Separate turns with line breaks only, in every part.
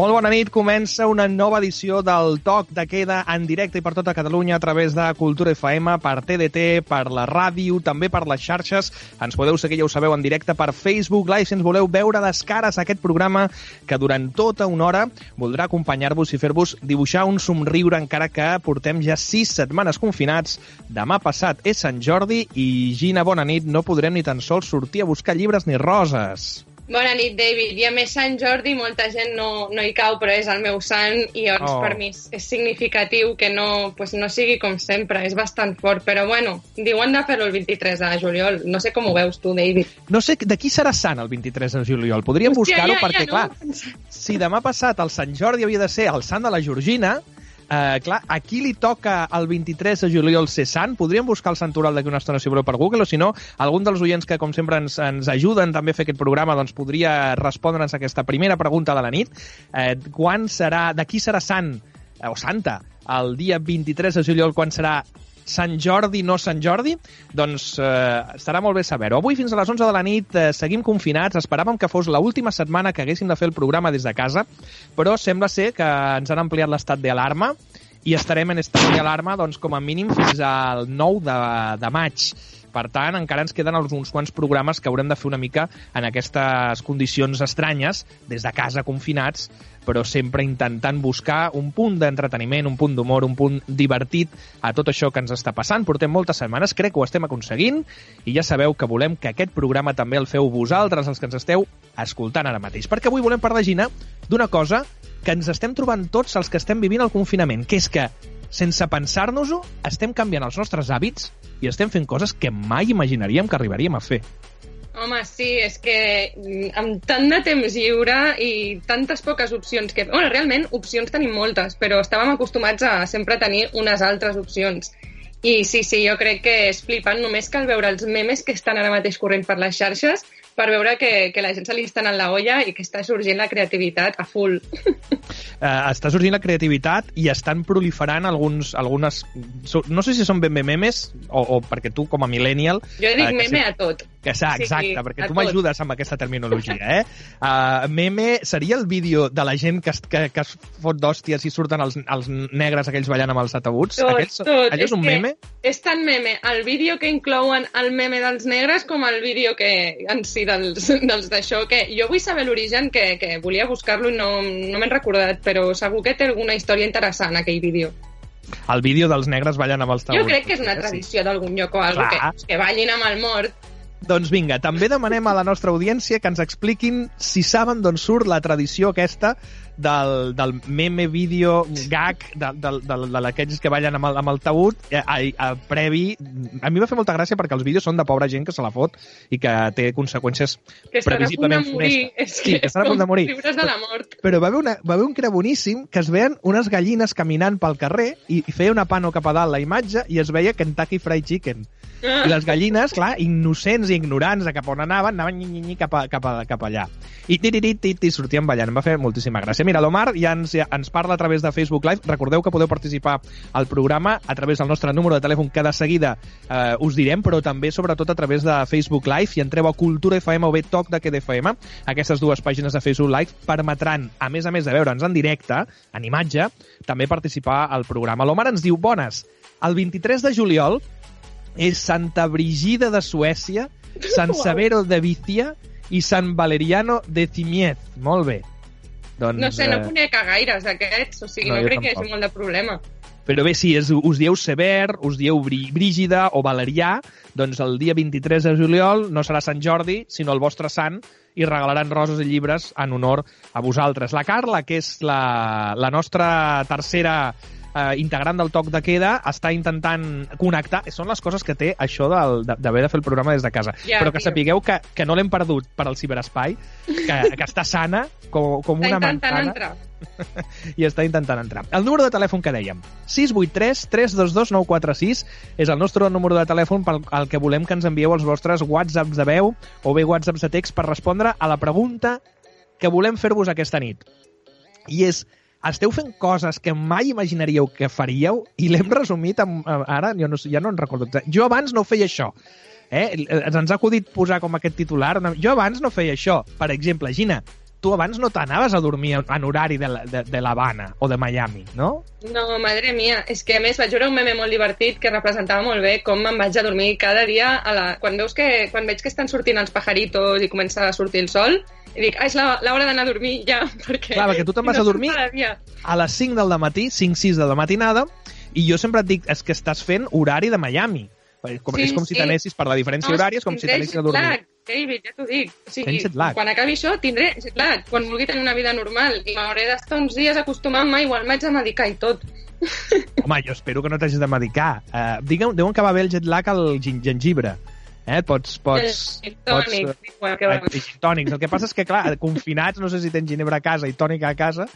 Molt bona nit, comença una nova edició del Toc de Queda en directe i per tota Catalunya a través de Cultura FM, per TDT, per la ràdio, també per les xarxes. Ens podeu seguir, ja ho sabeu, en directe per Facebook Live si ens voleu veure les cares a aquest programa que durant tota una hora voldrà acompanyar-vos i fer-vos dibuixar un somriure encara que portem ja sis setmanes confinats. Demà passat és Sant Jordi i Gina, bona nit, no podrem ni tan sols sortir a buscar llibres ni roses.
Bona nit, David. I a més Sant Jordi molta gent no, no hi cau, però és el meu sant i llavors
Oh.
oh. per mi és, significatiu que no, pues, no sigui com sempre, és bastant fort. Però bueno, diuen de fer-ho el 23 de juliol. No sé com ho veus tu, David.
No sé de qui serà sant el 23 de juliol. Podríem buscar-ho
ja,
perquè,
ja, no
clar, si demà passat el Sant Jordi havia de ser el sant de la Georgina, eh, clar, a qui li toca el 23 de juliol ser sant? Podríem buscar el santoral d'aquí una estona, si voleu, per Google, o si no, algun dels oients que, com sempre, ens, ens ajuden també a fer aquest programa, doncs podria respondre'ns aquesta primera pregunta de la nit. Eh, quan serà, de qui serà sant, eh, o santa, el dia 23 de juliol, quan serà Sant Jordi, no Sant Jordi? Doncs eh, estarà molt bé saber-ho. Avui fins a les 11 de la nit eh, seguim confinats. Esperàvem que fos l'última setmana que haguéssim de fer el programa des de casa, però sembla ser que ens han ampliat l'estat d'alarma i estarem en estat d'alarma doncs, com a mínim fins al 9 de, de maig. Per tant, encara ens queden uns, quants programes que haurem de fer una mica en aquestes condicions estranyes, des de casa confinats, però sempre intentant buscar un punt d'entreteniment, un punt d'humor, un punt divertit a tot això que ens està passant. Portem moltes setmanes, crec que ho estem aconseguint, i ja sabeu que volem que aquest programa també el feu vosaltres, els que ens esteu escoltant ara mateix. Perquè avui volem parlar, Gina, d'una cosa que ens estem trobant tots els que estem vivint el confinament, que és que, sense pensar-nos-ho, estem canviant els nostres hàbits i estem fent coses que mai imaginaríem que arribaríem a fer.
Home, sí, és que mm, amb tant de temps lliure i tantes poques opcions que... Bueno, realment, opcions tenim moltes, però estàvem acostumats a sempre tenir unes altres opcions. I sí, sí, jo crec que és flipant. Només cal veure els memes que estan ara mateix corrent per les xarxes per veure que, que la gent se li està anant la olla i que està sorgint la creativitat a full.
eh, està sorgint la creativitat i estan proliferant alguns, algunes... No sé si són ben bé memes o, o perquè tu, com a millennial...
Jo dic
eh, que
meme
sí-
a tot.
Que sí,
Sí,
exacte,
sí,
perquè tu m'ajudes amb aquesta terminologia, eh? Uh, meme seria el vídeo de la gent que, es- que, que es fot d'hòsties i surten els, els negres aquells ballant amb els atabuts?
Tot,
Aquells,
tot.
Allò és un
que
meme?
És tan meme el vídeo que inclouen el meme dels negres com el vídeo que en si dels, dels d'això, que jo vull saber l'origen, que, que volia buscar-lo i no, no m'he recordat, però segur que té alguna història interessant aquell vídeo.
El vídeo dels negres ballant amb els
Jo
tabuts.
crec que és una
Sí.
tradició d'algun lloc o alguna que, que ballin amb el mort.
Doncs vinga, també demanem a la nostra audiència que ens expliquin si saben d'on surt la tradició aquesta del, del meme, vídeo, gag, de, de, de, de, d'aquells que ballen amb el, amb el taüt, eh, a, a, previ... A mi va fer molta gràcia perquè els vídeos són de pobra gent que se la fot i que té conseqüències
Que a
previsiblement funestes.
És
Sí, que estan a punt de morir.
Llibres de la mort.
Però va haver, una, va haver un que era boníssim, que es veien unes gallines caminant pel carrer i, i feia una pano cap a dalt la imatge i es veia Kentucky Fried Chicken. I les gallines, clar, innocents, i ignorants de cap on anaven, anaven nyi, nyi, nyi, cap, a, cap, a, cap allà. I tiririt, tit, i sortien ballant. Em va fer moltíssima gràcia. Mira, l'Omar ja ens, ja ens parla a través de Facebook Live. Recordeu que podeu participar al programa a través del nostre número de telèfon que de seguida eh, us direm, però també sobretot a través de Facebook Live i entreu a Cultura FM o bé Toc de Queda FM. Aquestes dues pàgines de Facebook Live permetran, a més a més de veure'ns en directe, en imatge, també participar al programa. L'Omar ens diu, bones, el 23 de juliol és Santa Brigida de Suècia, Sant Severo de Vícia i Sant Valeriano de Cimiez. Molt bé. Doncs,
No sé, no
eh,
conec a gaires aquests, o sigui,
No,
no, crec que hi
tampoc.
hagi molt de problema.
Però bé, sí, és, us dieu Sever, us dieu Brí- Brígida o Valerià, doncs el dia 23 de juliol no serà Sant Jordi, sinó el vostre sant, i regalaran roses i llibres en honor a vosaltres. La Carla, que és la, la nostra tercera eh, integrant del toc de queda, està intentant connectar. Són les coses que té això del- de- d'haver de fer el programa des de casa.
Ja,
Però que
tio.
sapigueu que, que no l'hem perdut per al ciberespai, que, que està sana, com, com una manzana
entrar.
i està intentant entrar. El número de telèfon que dèiem, 683 322 946, és el nostre número de telèfon pel al que volem que ens envieu els vostres whatsapps de veu o bé whatsapps de text per respondre a la pregunta que volem fer-vos aquesta nit. I és, esteu fent coses que mai imaginaríeu que faríeu i l'hem resumit amb, ara, jo no, ja no en recordo. Jo abans no feia això. Eh? Ens ha acudit posar com aquest titular. Jo abans no feia això. Per exemple, Gina, tu abans no t'anaves a dormir en horari de, la- de, de l'Havana o de Miami, no?
No, madre mia, és que a més vaig veure un meme molt divertit que representava molt bé com me'n vaig a dormir cada dia a la... quan, veus que, quan veig que estan sortint els pajaritos i comença a sortir el sol i dic, ah, és la- l'hora d'anar a dormir ja, perquè...
Clar, perquè tu te'n vas
no
a dormir a les 5 del matí, 5-6 de la matinada, i jo sempre et dic, és que estàs fent horari de Miami. Com,
Sí,
és com si
sí.
t'anessis per la diferència horària, és com si t'anessis a dormir.
lag, David, ja t'ho dic. O sigui, quan acabi això tindré jet lag, quan vulgui tenir una vida normal i m'hauré d'estar uns dies acostumant-me, igual m'haig de medicar i tot.
Home, jo espero que no t'hagis de medicar. Uh, digue'm, diuen que va bé el jet lag al gengibre. Eh? Pots, pots,
el
pots,
tònic,
eh,
diuen que
eh,
va.
i tònics. El que passa és que, clar, confinats, no sé si tens ginebra a casa i tònica a casa,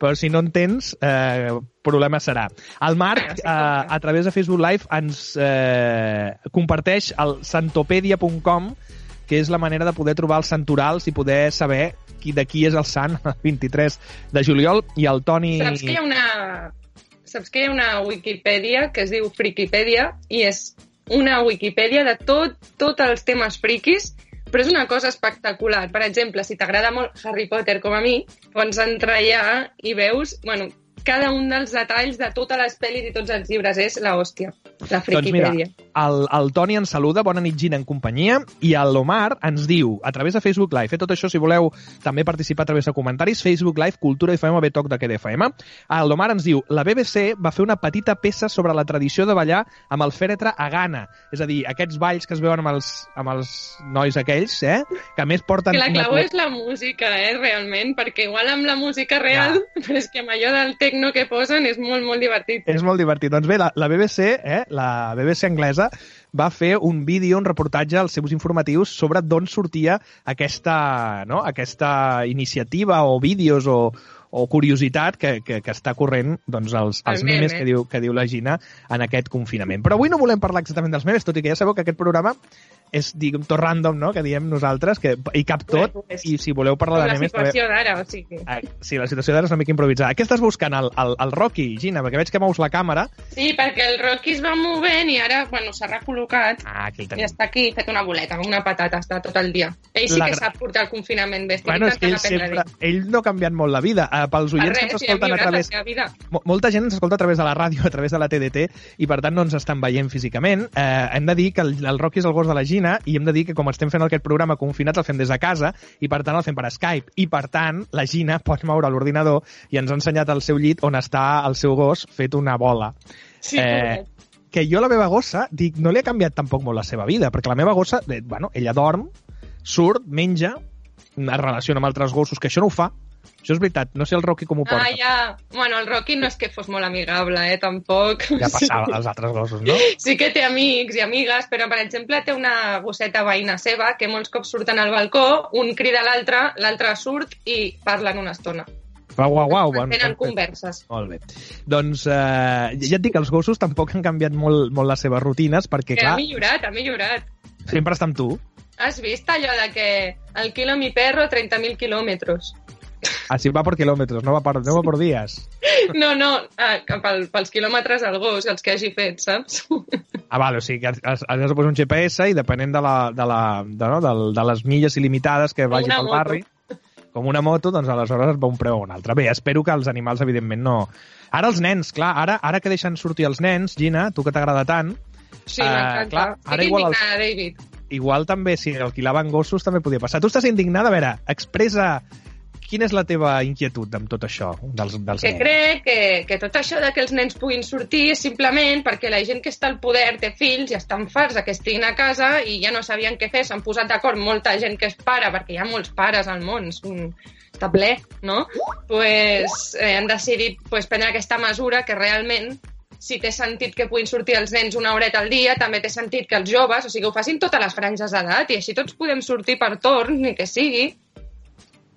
però si no en tens, eh, problema serà. El Marc, eh, a través de Facebook Live, ens eh, comparteix el santopedia.com, que és la manera de poder trobar els santorals i poder saber qui, de qui és el sant el 23 de juliol, i el Toni...
Saps que hi ha una... Saps que hi ha una Wikipedia que es diu Frikipèdia i és una Wikipedia de tot, tots els temes friquis, però és una cosa espectacular. Per exemple, si t'agrada molt Harry Potter com a mi, pots entrar allà i veus, bueno, cada un dels detalls de totes les pel·lis i tots els llibres és la hòstia, la
Doncs mira, el, el Toni ens saluda, bona nit Gina en companyia, i el Omar ens diu, a través de Facebook Live, eh, tot això si voleu també participar a través de comentaris, Facebook Live, Cultura FM, bé toc de QD FM. El Omar ens diu, la BBC va fer una petita peça sobre la tradició de ballar amb el fèretre a Ghana, és a dir, aquests balls que es veuen amb els, amb els nois aquells, eh, que a més porten...
Que la
una-
clau és la música, eh, realment, perquè igual amb la música real, però és que amb allò del techno que posen és molt, molt divertit.
És molt divertit. Doncs bé, la, la BBC, eh, la BBC anglesa, va fer un vídeo, un reportatge als seus informatius sobre d'on sortia aquesta, no? aquesta iniciativa o vídeos o, o curiositat que, que, que està corrent doncs, els, els
El meme.
memes que diu, que diu la Gina en aquest confinament. Però avui no volem parlar exactament dels memes, tot i que ja sabeu que aquest programa és, diguem, tot random, no?, que diem nosaltres, que hi cap tot, i si voleu parlar de
la
memes... també-
situació d'ara, o sigui...
Ah, Sí, la situació d'ara és una mica improvisada. Què estàs buscant, el, el, el Rocky, Gina? Perquè veig que mous la càmera.
Sí, perquè el Rocky es va movent i ara, bueno, s'ha recol·locat
Ah, aquí el
i
tenim.
està aquí fet una boleta, una patata, està tot el dia. Ell sí
La
que sap portar el confinament bé,
Bueno, és que ell sempre... Ell no ha canviat molt la vida. Pels oients
Per
que ens
res,
escolten a través... Molta gent ens escolta a través de la ràdio, a través de la TDT, i per tant no ens estan veient físicament. Eh, hem de dir que el, el Rocky és el gos de la Gina, i hem de dir que com estem fent aquest programa confinats, el fem des de casa, i per tant el fem per Skype. I per tant, la Gina pot moure l'ordinador i ens ha ensenyat el seu llit on està el seu gos fet una bola.
Sí,
Eh, que jo la meva gossa, dic, no li ha canviat tampoc molt la seva vida, perquè la meva gossa, eh, bueno, ella dorm, surt, menja, es relaciona amb altres gossos, que això no ho fa. Això és veritat, no sé el Rocky com ho porta.
Ah, ja. Bueno, el Rocky no és que fos molt amigable, eh, tampoc.
Ja passava als altres gossos, no?
Sí que té amics i amigues, però, per exemple, té una gosseta veïna seva que molts cops surten al balcó, un crida l'altre, l'altre surt i parlen una estona.
Fa guau, guau. Bueno,
Tenen converses.
Molt bé. Doncs eh, ja et dic els gossos tampoc han canviat molt, molt les seves rutines, perquè,
Que ha
clar,
millorat, ha millorat.
sempre està amb tu.
Has vist allò de que el quilo mi perro, 30.000 quilòmetres?
Així va per quilòmetres, no va per, no va per dies.
No, no, ah, pel, pels quilòmetres al gos, els que hagi fet, saps?
Ah, vale, o sigui que has, has de posar un GPS i depenent de, la, de, la, de, no, del, de les milles il·limitades que vagi pel
moto.
barri, com una moto, doncs aleshores es va un preu o un altre. Bé, espero que els animals, evidentment, no... Ara els nens, clar, ara, ara que deixen sortir els nens, Gina, tu que t'agrada tant,
Sí,
Ah,
m'encanta.
clar, ara
Estic
igual els-
indignada, David.
igual també si alquilaven gossos també podia passar. Tu estàs indignada? A veure, expressa quina és la teva inquietud amb tot això dels, dels
Que
nens.
crec que, que tot això de que els nens puguin sortir és simplement perquè la gent que està al poder té fills i estan farts que estiguin a casa i ja no sabien què fer, s'han posat d'acord molta gent que és pare, perquè hi ha molts pares al món, és un... està ple, no? pues, eh, han decidit pues, prendre aquesta mesura que realment si té sentit que puguin sortir els nens una horeta al dia, també té sentit que els joves, o sigui, ho facin totes les franges d'edat i així tots podem sortir per torn, ni que sigui.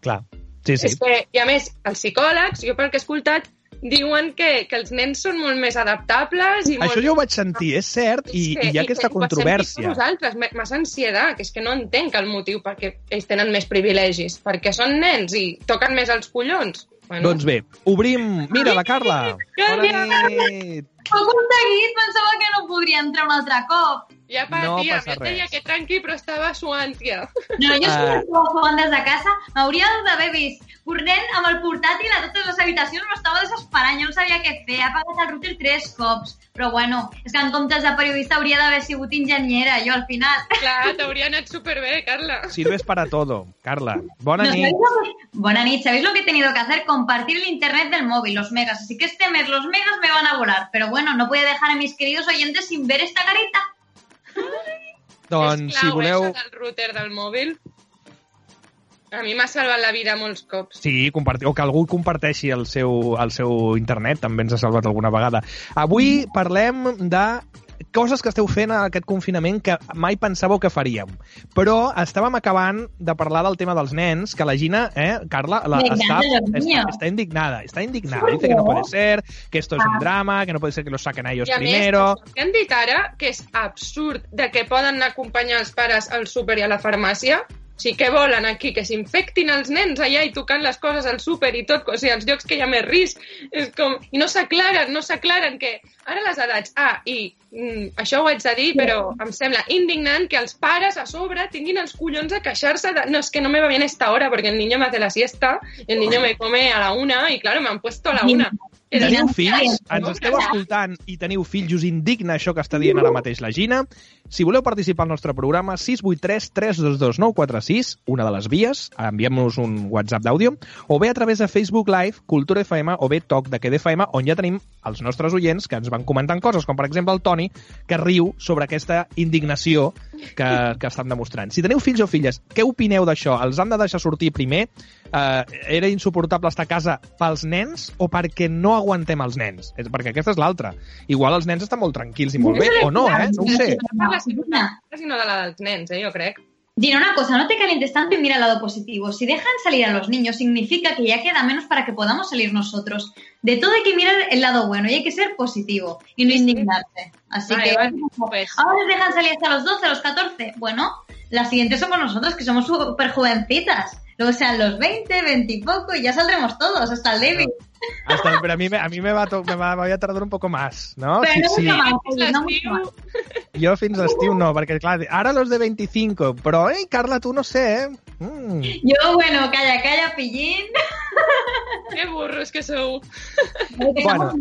Clar, sí, sí.
És que, I a més, els psicòlegs, jo pel que he escoltat, diuen que, que els nens són molt més adaptables i
Això
molt...
jo ho vaig sentir, és cert, i,
És que-
i hi ha
que
aquesta
sentim
controvèrsia.
Nosaltres, massa ansietat, que és que no entenc el motiu perquè ells tenen més privilegis, perquè són nens i toquen més els collons. Bueno,
Doncs bé, obrim... Mira, la Carla! Bona nit!
Ho aconseguit, pensava que no podria entrar un altre cop.
ja
no
patia,
passa
jo deia que tranqui, però estava suant ja.
No, jo
Ah.
uh... estava jugant des de casa, m'hauria d'haver vist corrent amb el portàtil a totes les habitacions, m'estava desesperant, jo no sabia què fer, he apagat el router tres cops. Però bueno, és que en comptes de periodista hauria d'haver sigut enginyera, jo al final.
Clar, t'hauria anat superbé, Carla.
Sirves para todo, Carla. Bona
No,
nit.
¿sabéis lo que- Buena nit, ¿sabéis lo que he tenido que hacer? Compartir el internet del móvil, los megas. Así que este mes los megas me van a volar. Pero bueno, no puedo dejar a mis queridos oyentes sin ver esta carita.
Doncs,
és
si
clau,
voleu...
això del router del mòbil. A mi m'ha salvat la vida molts cops.
Sí, compartir, o que algú comparteixi el seu, el seu internet, també ens ha salvat alguna vegada. Avui parlem de coses que esteu fent a aquest confinament que mai pensàveu que faríem. Però estàvem acabant de parlar del tema dels nens, que la Gina, eh, Carla, la, està, està, està indignada, està indignada.
¿Por
Dice que no puede ser, que esto es un
Ah.
drama, que no puede ser que los saquen a ellos
I a
primero...
més, que han dit ara, que és absurd de que poden acompanyar els pares al súper i a la farmàcia, o sigui, què volen aquí? Que s'infectin els nens allà i tocant les coses al súper i tot, o sigui, als llocs que hi ha més risc. És com... I no s'aclaren, no s'aclaren que ara les edats... Ah, i mm, això ho haig de dir, però em sembla indignant que els pares a sobre tinguin els collons a queixar-se de... No, és que no me va bien esta hora porque el niño me hace la siesta, el niño me come a la una y claro, me han puesto a la una.
Teniu fills? Ens esteu escoltant i teniu fills? Us indigna això que està dient ara mateix la Gina? Si voleu participar al nostre programa, 683 322 946, una de les vies, enviem-nos un WhatsApp d'àudio, o bé a través de Facebook Live, Cultura FM, o bé Toc de Queda FM, on ja tenim els nostres oients que ens van comentant coses, com per exemple el Toni, que riu sobre aquesta indignació que, que estan demostrant. Si teniu fills o filles, què opineu d'això? Els han de deixar sortir primer? Eh, era insuportable estar a casa pels nens o perquè no aguantem els nens? És, perquè aquesta és l'altra. Igual els nens estan molt tranquils i molt bé, o no, eh? No ho sé.
la sinó de la dels nens, eh, jo crec.
Gina, una cosa, no te calientes tanto y mira el lado positivo. Si dejan salir a los niños, significa que ya queda menos para que podamos salir nosotros. De todo hay que mirar el lado bueno y hay que ser positivo y no indignarse. Así
Vale,
que,
vale, pues.
ahora les dejan salir hasta los 12, los 14. Bueno, las siguientes somos nosotros, que somos súper jovencitas. Luego sean los 20, 20 y poco y ya saldremos todos, hasta el David.
Hasta, pero a mí, me, a mí me, va, a to- me, va, me voy a tardar un poco más, no?
Pero
Sí,
no
sí.
Fins l'estiu.
Jo fins a estiu no, perquè clar, ara los de 25, però, ei, Carla, tu no sé, eh? Mm.
Yo, bueno, calla, calla, pillín.
que burros que sou.
Bueno.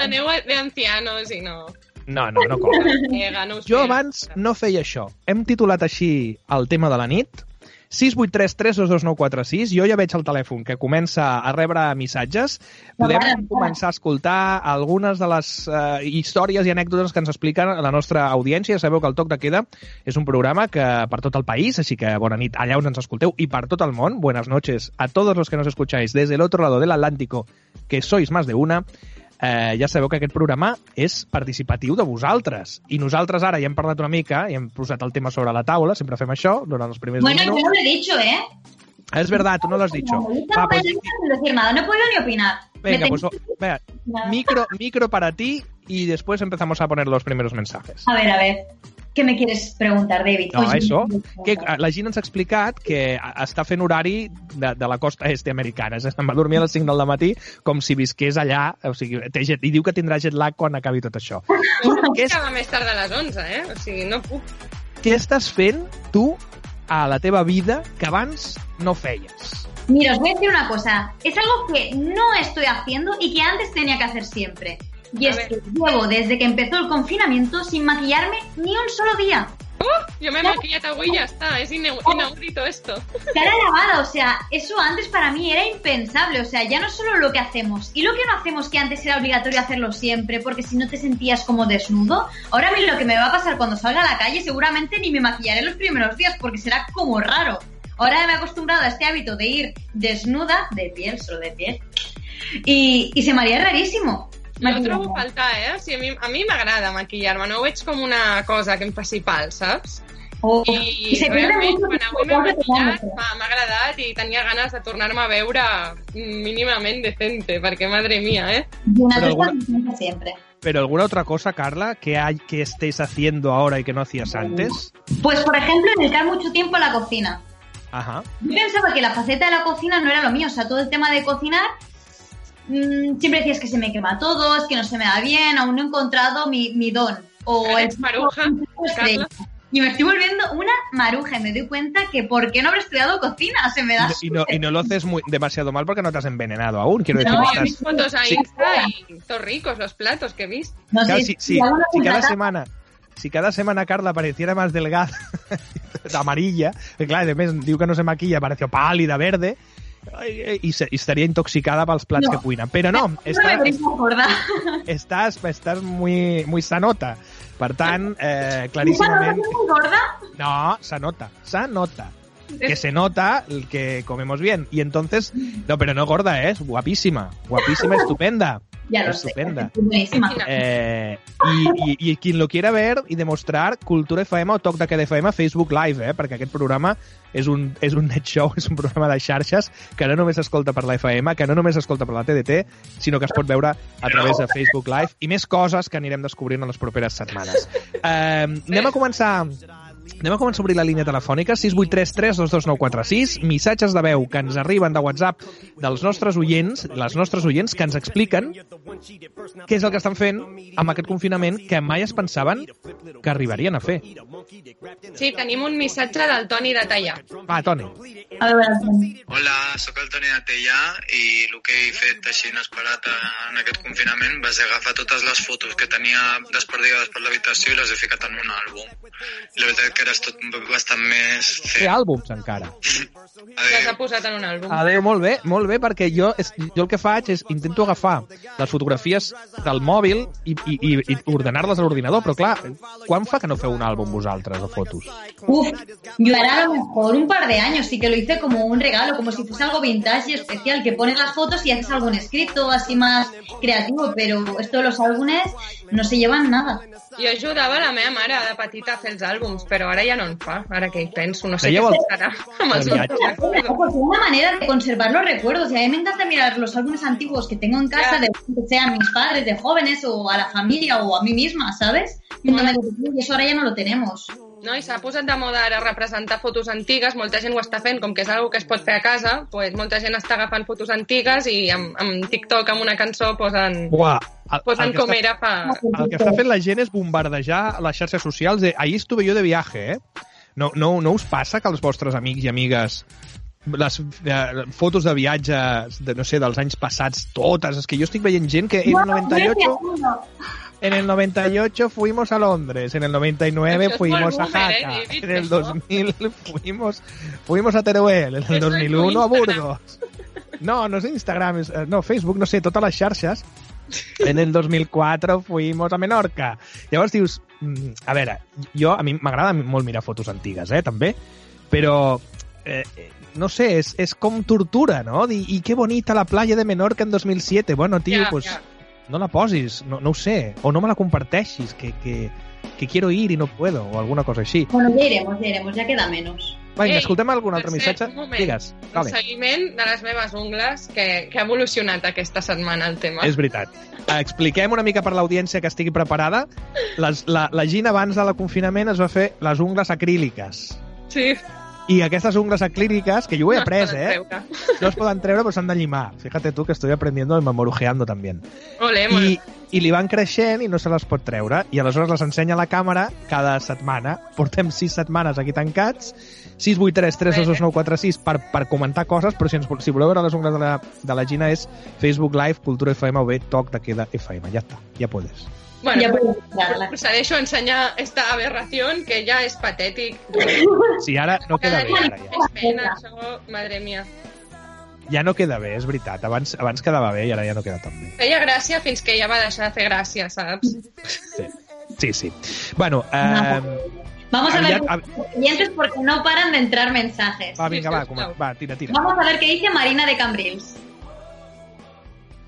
Aneu de ancianos i no.
No, no, no cola.
Us
Jo abans no feia això. Hem titulat així el tema de la nit. 683 322 946. Jo ja veig el telèfon que comença a rebre missatges. Podem
endavant.
començar a escoltar algunes de les eh, històries i anècdotes que ens expliquen la nostra audiència. Sabeu que el Toc de Queda és un programa que per tot el país, així que bona nit allà on ens escolteu i per tot el món. Buenas noches a todos los que nos escucháis desde el otro lado del Atlántico, que sois más de una. Eh, ja sabeu que aquest programa és participatiu de vosaltres. I nosaltres ara ja hem parlat una mica i hem posat el tema sobre la taula, sempre fem això durant els primers
Bueno, yo
minuts.
no lo he dicho, ¿eh?
Es verdad, tú no lo has dicho. Va, pues,
no podido ni opinar.
Venga, pues
Nada.
micro, micro para ti y después empezamos a poner los primeros mensajes.
A ver, a ver. Què me quieres preguntar, David?
No,
Oye,
això, que
preguntar.
la Gina ens ha explicat que està fent horari de, de la costa este americana. Se'n va dormir a les 5 del matí com si visqués allà. O sigui, té jet, I diu que tindrà jet lag quan acabi tot això. Tu, què, és,
Acaba més tard de les 11, eh? O sigui, no puc.
què estàs fent tu a la teva vida que abans no feies?
Mira, os voy a decir una cosa. Es algo que no estoy haciendo y que antes tenía que hacer siempre. Y
A
es
ver.
que llevo desde que empezó el confinamiento sin maquillarme ni un solo día.
Uh, jo m'he maquillat avui i ja està. És inau inaudito esto.
Cara lavada, o sea, eso antes para mí era impensable. O sea, ya no solo lo que hacemos y lo que no hacemos, que antes era obligatorio hacerlo siempre, porque si no te sentías como desnudo. Ahora a mí lo que me va a pasar cuando salga a la calle, seguramente ni me maquillaré los primeros días, porque será como raro. Ahora me he acostumbrado a este hábito de ir desnuda, de piel, solo de piel, y, y se me haría rarísimo.
Ho trobo a faltar, eh? O sigui, a mi, a mi m'agrada maquillar-me, no ho veig com una cosa que em faci pal, saps?
O-
I,
y se pierde
realment,
mucho
quan avui m'he maquillat, m'ha agradat i tenia ganes de tornar-me a veure mínimament decente, perquè, madre mía, eh?
Pero
cosa
alguna-
siempre.
¿Pero alguna otra cosa, Carla, que, hay, que estés haciendo ahora y que no hacías antes?
Pues, por ejemplo, dedicar mucho tiempo a la cocina.
Ajá.
Yo pensaba que la faceta de la cocina no era lo mío, o sea, todo el tema de cocinar, mm, siempre decías que se me quema todo, es que no se me da bien, aún no he encontrado mi, mi don. O
Eres
el
maruja.
Y me estoy volviendo una maruja y me doy cuenta que ¿por qué no habré estudiado cocina? Se me da
Y, no, y no lo haces muy, demasiado mal porque no te has envenenado aún. Quiero decir,
No,
estás-
vist fotos a
Sí.
Insta i tots ricos los platos que he vist.
No
Claro,
sé,
si,
si
si-
hago una
si cada semana si cada semana Carla pareciera más delgada, amarilla, que clar, de més diu que no se maquilla, pareció pàl·lida, verde, i, i, se- i estaria intoxicada pels plats
No.
que cuina. Però no,
No me
estàs, estàs muy, muy sanota. Per tant, eh,
¿Esa no
claríssimament... No, se nota, se nota. Que se nota el que comemos bien. Y entonces, no, pero no gorda, ¿eh? es guapísima, guapísima, estupenda.
Ya lo sé.
Estupenda.
es buenísima.
Eh, y, y, y quien lo quiera ver i demostrar Cultura FM o Toc de Queda FM Facebook Live, eh? perquè aquest programa és un, és un net show, és un programa de xarxes que no només s'escolta per la FM, que no només s'escolta per la TDT, sinó que es pot veure a través de Facebook Live i més coses que anirem descobrint en les properes setmanes. Eh, anem a començar Anem a començar a obrir la línia telefònica 683 322 missatges de veu que ens arriben de WhatsApp dels nostres oients, les nostres oients que ens expliquen què és el que estan fent amb aquest confinament que mai es pensaven que arribarien a fer.
Sí, tenim un missatge del Toni de Tallà.
Va, Toni.
Hola, sóc el Toni de Tellà i el que he fet així inesperat en aquest confinament va ser agafar totes les fotos que tenia desperdigades per l'habitació i les he ficat en un àlbum. I la veritat que ara és tot bastant més
Fer
fet.
àlbums, encara.
Les ha posat en un àlbum.
Adéu, molt bé, molt bé, perquè jo, és, jo el que faig és intento agafar les fotografies del mòbil i, i, i, i ordenar-les a l'ordinador, però clar, quan fa que no feu un àlbum vosaltres de fotos?
Uf, yo ahora a lo mejor un par de años sí que lo hice como un regalo, como si fuese algo vintage y especial, que pones las fotos y haces algún escrito así más creativo, pero esto de los álbumes no se llevan nada.
Jo ajudava la meva mare de petita a fer els àlbums, però ara ja no en fa. Ara que hi penso, no sé què farà amb els
una manera de conservar los recuerdos y a mí me encanta mirar los álbumes antiguos que tengo en casa, de que sean mis padres, de jóvenes o a la familia o a mí misma, ¿sabes? Y eso ahora ya no lo tenemos.
No, i s'ha posat de moda ara representar fotos antigues, molta gent ho està fent, com que és algo que es pot fer a casa, pues, molta gent està agafant fotos antigues i amb, amb TikTok, amb una cançó, posen,
Buah, el,
posen
el,
com
està,
era fa...
el que està fent la gent és bombardejar les xarxes socials de ahir estuve jo de viaje, eh? No, no, no us passa que els vostres amics i amigues les eh, fotos de viatges de, no sé, dels anys passats, totes, és que jo estic veient gent que el 98 En el 98 fuimos a Londres, en el 99
Eso es
fuimos a
¿eh,
Jaca, en el
Eso.
2000 fuimos, fuimos a Teruel, en el
Eso es
2001 a. Burgos. No, no es Instagram, es, eh, no, Facebook, no sé, totes les xarxes. En el 2004 fuimos a Menorca. Llavors dius, mm, a veure, jo, a mi m'agrada molt mirar fotos antigues, eh, també, però eh, eh, no sé, és, és com tortura, no? Dir, i que bonita la playa de Menorca en 2007. Bueno, tio,
Ja,
pues,
ja.
No la posis, no, no ho sé, o no me la comparteixis, que, que, que quiero ir y no puedo, o alguna cosa així.
Bueno, ya iremos, ya iremos, ya queda menos.
Vinga,
Ei,
escoltem algun altre missatge?
un moment.
Digues.
El
Vale.
seguiment de les meves ungles, que, que ha evolucionat aquesta setmana el tema.
És veritat. Expliquem una mica per l'audiència que estigui preparada. Les, la, la Gina abans de la confinament es va fer les ungles acríliques.
Sí,
I aquestes ungles acríliques, que jo ho he
no
après,
poden
eh?
treure.
No es poden treure, però s'han de llimar. Fíjate tu que estoy aprendiendo y memorujeando también.
Ole, molt
I, I li van creixent i no se les pot treure. I aleshores les ensenya a la càmera cada setmana. Portem sis setmanes aquí tancats. 6, 8, 3, 3, 2, 2, 9, 4, 6 per, per comentar coses, però si, ens, si voleu veure les ungles de la, de la Gina és Facebook Live, Cultura FM o bé Toc de Queda FM. Ja està, ja podes.
Bueno,
Ja
pues, procedeixo a ensenyar esta aberración que ja és patètic.
Sí, ara no queda
Cada
bé, ara ja.
més pena, això, madre mia.
Ja no queda bé, és veritat. Abans, abans quedava bé i ara ja no queda tan bé.
Feia gràcia fins que ja va deixar de fer gràcia, saps?
Sí, sí. sí. Bueno, eh,
Vamos a ver siguientes porque no paran de entrar mensajes.
va, vinga, va,
Sí,
com, va, tira, tira.
Vamos a ver qué dice Marina de Cambrils.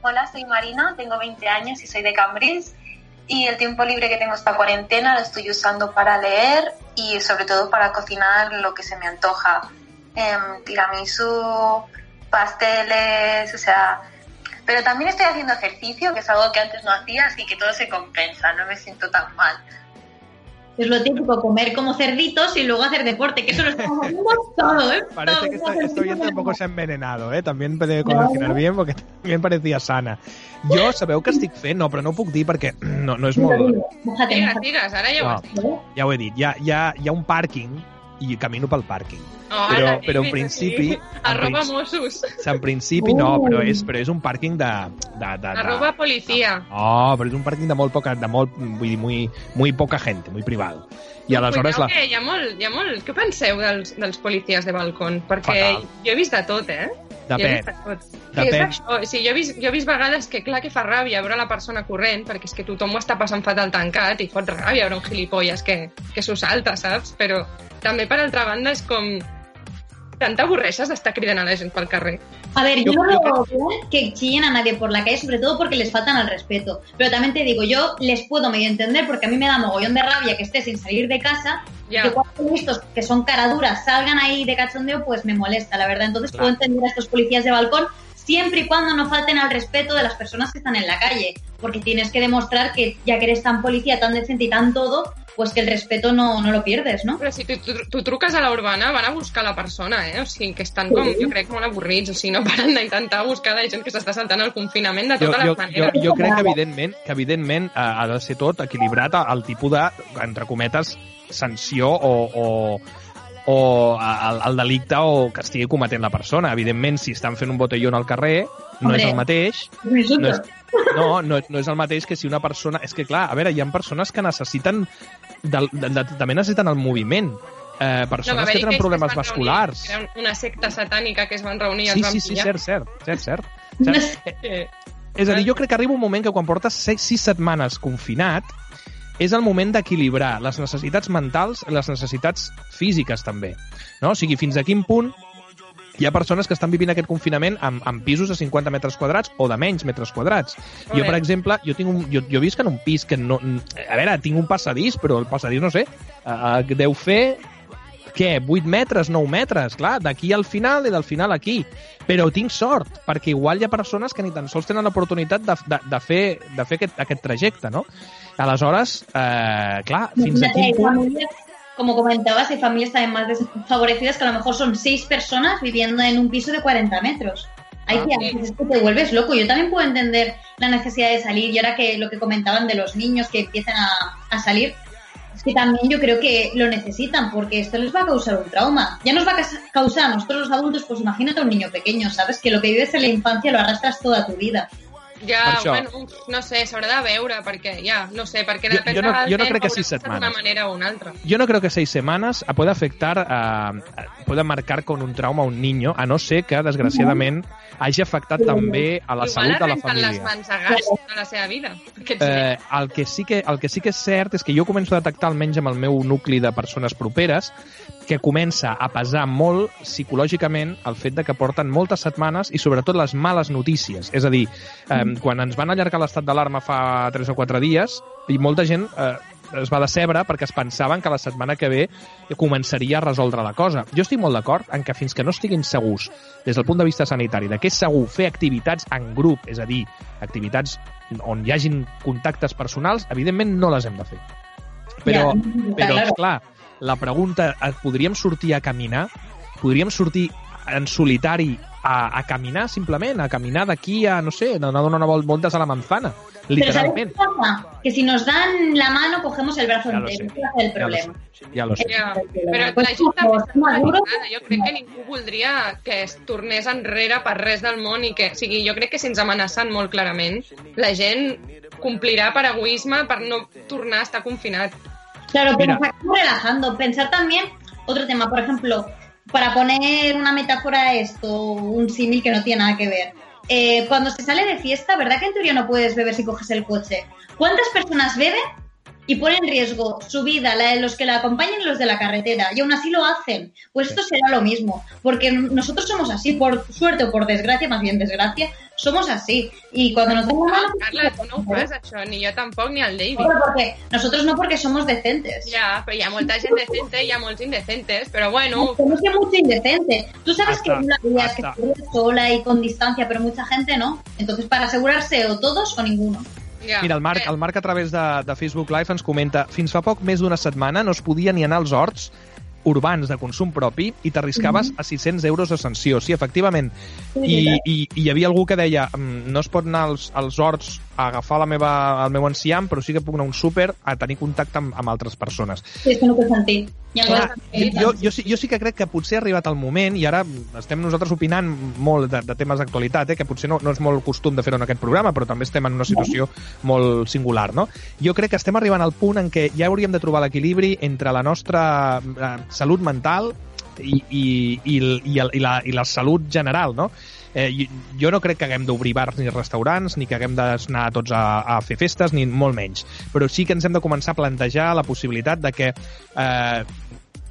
Hola, soy Marina, tengo 20 años y soy de Cambrils. Y el tiempo libre que tengo esta cuarentena lo estoy usando para leer y sobre todo para cocinar lo que se me antoja. Em, tiramisú, pasteles, o sea... Pero también estoy haciendo ejercicio, que es algo que antes no hacía, así que todo se compensa, no me siento tan mal.
Es lo típico, comer como cerditos y luego hacer deporte, que eso lo estamos haciendo todo, ¿eh?
Parece
Todo.
que este oyente tampoco se ha envenenado, ¿eh? También debe cocinar bien porque también parecía sana. Jo sabeu que estic fent? No, però no ho puc dir perquè no, no és molt...
Mójate.
digues, ara ja ho has dit.
Ja ho he dit. Hi ha, hi ha, hi ha un pàrquing i camino pel pàrquing.
Oh,
Però-
ara,
però en principi-
sí.
en
Arroba
principi-
Mossos.
En principi no,
Uh.
però és, però és un pàrquing de... de, de, de
Arroba policía.
Oh, però és un pàrquing de molt poca, de molt, vull dir, muy, muy poca gent, muy privado. I aleshores
Cuidao
la...
que hi ha molt, hi ha molt... Què penseu dels, dels policies de balcó? Perquè
Fatal.
jo he vist de tot, eh?
Depèn. Depèn.
Això. O sigui, jo, he vist, jo he vist vegades que clar que fa ràbia veure la persona corrent, perquè és que tothom ho està passant fatal tancat i fot ràbia veure un gilipolles que, que s'ho salta, saps? Però també, per altra banda, és com... Tanta avorreixes d'estar cridant a la gent pel carrer.
A ver,
Yo-
yo no veo que chillen a nadie por la calle, sobre todo porque les faltan al respeto. Pero también te digo, yo les puedo medio entender porque a mí me da mogollón de rabia que esté sin salir de casa
Ya.
que cuando estos que son caraduras salgan ahí de cachondeo, pues me molesta, la verdad. Entonces
Claro.
puedo entender a estos policías de balcón siempre y cuando no falten al respeto de las personas que están en la calle. Porque tienes que demostrar que ya que eres tan policía, tan decente y tan todo, pues que el respeto no, no lo pierdes, ¿no?
Però si tu, tu, tu truques a la urbana, van a buscar la persona, eh? O sigui, que estan com, jo crec, molt avorrits. O sigui, no paren d'intentar buscar la gent que s'està saltant el confinament de
jo,
totes
jo,
les
jo,
maneres.
jo crec que evidentment, que evidentment eh, ha de ser tot equilibrat al tipus de, entre cometes, sanció o, o, o el, el delicte o que estigui cometent la persona. Evidentment, si estan fent un botellón al carrer, no
Hombre.
és el mateix. No és, no, no, no és el mateix que si una persona... És que, clar, a veure, hi ha persones que necessiten... De, de, de, també necessiten el moviment. Eh, persones
va
que tenen problemes
es van
vasculars.
Reunir, era una secta satànica que es van reunir i
Sí,
els van
sí, sí,
pillar.
cert, cert, cert, cert.
No
cert.
sé.
Eh,
És a dir, jo crec que arriba un moment que quan portes 6, 6 setmanes confinat és el moment d'equilibrar les necessitats mentals i les necessitats físiques també. No? O sigui, fins a quin punt hi ha persones que estan vivint aquest confinament amb, amb pisos de 50 metres quadrats o de menys metres quadrats. Jo, per exemple, jo, tinc un, jo, jo visc en un pis que no... A veure, tinc un passadís, però el passadís, no sé, uh, deu fer què, 8 metres, 9 metres, clar, d'aquí al final i del final aquí. Però tinc sort, perquè igual hi ha persones que ni tan sols tenen l'oportunitat de, de, de fer, de fer aquest, aquest trajecte, no? Aleshores, eh, clar, fins a quin punt...
como comentabas, hay familias también más desfavorecidas que a lo mejor son seis personas viviendo en un piso de 40 metros. Hay
Ah,
que, es que te vuelves loco. Yo también puedo entender la necesidad de salir y ahora que lo que comentaban de los niños que empiezan a, a salir, es que también yo creo que lo necesitan porque esto les va a causar un trauma. Ya nos va a causar a nosotros los adultos, pues imagínate a un niño pequeño, ¿sabes? Que lo que vives en la infancia lo arrastras toda tu vida.
Per
Ja,
això.
bueno, no sé, s'haurà de veure, perquè ja, no sé, perquè
Jo-
depèn
jo no-
del
jo no crec que sis setmanes.
D'una manera o una altra.
Yo no creo que seis semanas pueda afectar, a, pueda marcar con un trauma a un niño, a no ser que, desgraciadament, hagi afectat també a la
Igual
salut de la
arrenquen les
família.
mans a gas de la seva vida.
Eh, el, que sí que, el que sí que és cert és que jo començo a detectar, almenys amb el meu nucli de persones properes, que comença a pesar molt psicològicament el fet de que porten moltes setmanes i sobretot les males notícies. És a dir, eh, quan ens van allargar l'estat d'alarma fa 3 o 4 dies, i molta gent eh, es va decebre perquè es pensaven que la setmana que ve començaria a resoldre la cosa. Jo estic molt d'acord en que fins que no estiguin segurs des del punt de vista sanitari de que és segur fer activitats en grup, és a dir, activitats on hi hagin contactes personals, evidentment no les hem de fer. Però,
Ja,
però clar, la pregunta, eh, podríem sortir a caminar? Podríem sortir en solitari a, a caminar, simplement, a caminar d'aquí a, no sé, anar a donar una vol- voltes a la manzana,
Pero ¿sabes
literalment.
qué pasa? Que si nos dan la mano, cogemos el brazo entero.
sé.
Ese es el
Ja lo
problema.
sé, ja lo sé.
Ja,
Però
però la gent també està organitzada. Jo crec que ningú voldria que es tornés enrere per res del món i que, o sigui, jo crec que sense amenaçant molt clarament, la gent complirà per egoisme per no tornar a estar confinat.
Claro, pero relajando. Pensar también, otro tema, por ejemplo, para poner una metáfora a esto, un símil que no tiene nada que ver. Eh, cuando se sale de fiesta, ¿verdad que en teoría no puedes beber si coges el coche? ¿Cuántas personas beben y ponen en riesgo su vida, la de los que la acompañan y los de la carretera? Y aún así lo hacen. Pues esto será lo mismo, porque nosotros somos así, por suerte o por desgracia, más bien desgracia, somos así. Y cuando nos dan la mano...
Carla, tu no ho fas, això, ni jo tampoc, ni el David.
Bueno, porque nosotros no porque somos decentes.
Ja, però hi ha molta gent decente i hi ha molts indecentes, però bueno,
No es que mucho indecente. Tú sabes
Hasta-
que la vida es que correr sola y con distancia, pero mucha gente no. Entonces, para asegurarse o todos o ninguno.
ja.
Mira, el Marc, el Marc a través de, de Facebook Live ens comenta fins fa poc més d'una setmana no es podia ni anar als horts urbans de consum propi i t'arriscaves a 600 euros de sanció. Sí, efectivament. I, i, I hi havia algú que deia "Mm, no es pot anar als, als horts a agafar la meva, el meu enciam, però sí que puc anar a un súper a tenir contacte amb, amb altres persones.
Sí, es que no té sentit. I
Clar,
aleshores,
jo, jo, sí, jo sí que crec que potser ha arribat el moment, i ara estem nosaltres opinant molt de, de temes d'actualitat, eh, que potser no, no és molt costum de fer-ho en aquest programa, però també estem en una situació molt singular, no? Jo crec que estem arribant al punt en què ja hauríem de trobar l'equilibri entre la nostra eh, salut mental i, i, i, i, el, i, la, i la salut general, no? Eh, jo- no crec que haguem d'obrir bars ni restaurants, ni que haguem d'anar tots a, a fer festes, ni molt menys. Però sí que ens hem de començar a plantejar la possibilitat de que eh,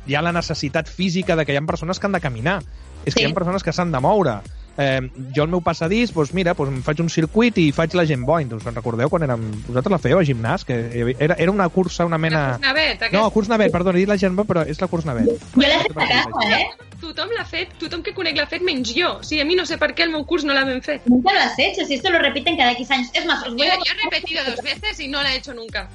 hi ha la necessitat física de que hi ha persones que han de caminar. És que
Sí.
hi ha persones que s'han de moure. Eh, jo el meu passadís, doncs mira, doncs em faig un circuit i faig la gent boing. Us en recordeu quan érem... Vosaltres la fèieu a gimnàs? Que era, era una cursa, una
La
mena...
Curs-Navet,
No,
aquest,
curs Navet, perdona, he dit la gent, però és la curs Navet.
Jo l'he fet a casa, ¿eh?
tothom l'ha fet, tothom que conec l'ha fet menys jo. O sigui, a mi no sé per què el meu curs no l'ha ben fet.
Nunca lo has hecho, si esto lo repiten cada X años. Es más, os
Yo,
voy a...
yo he repetido dos veces y no la he hecho nunca.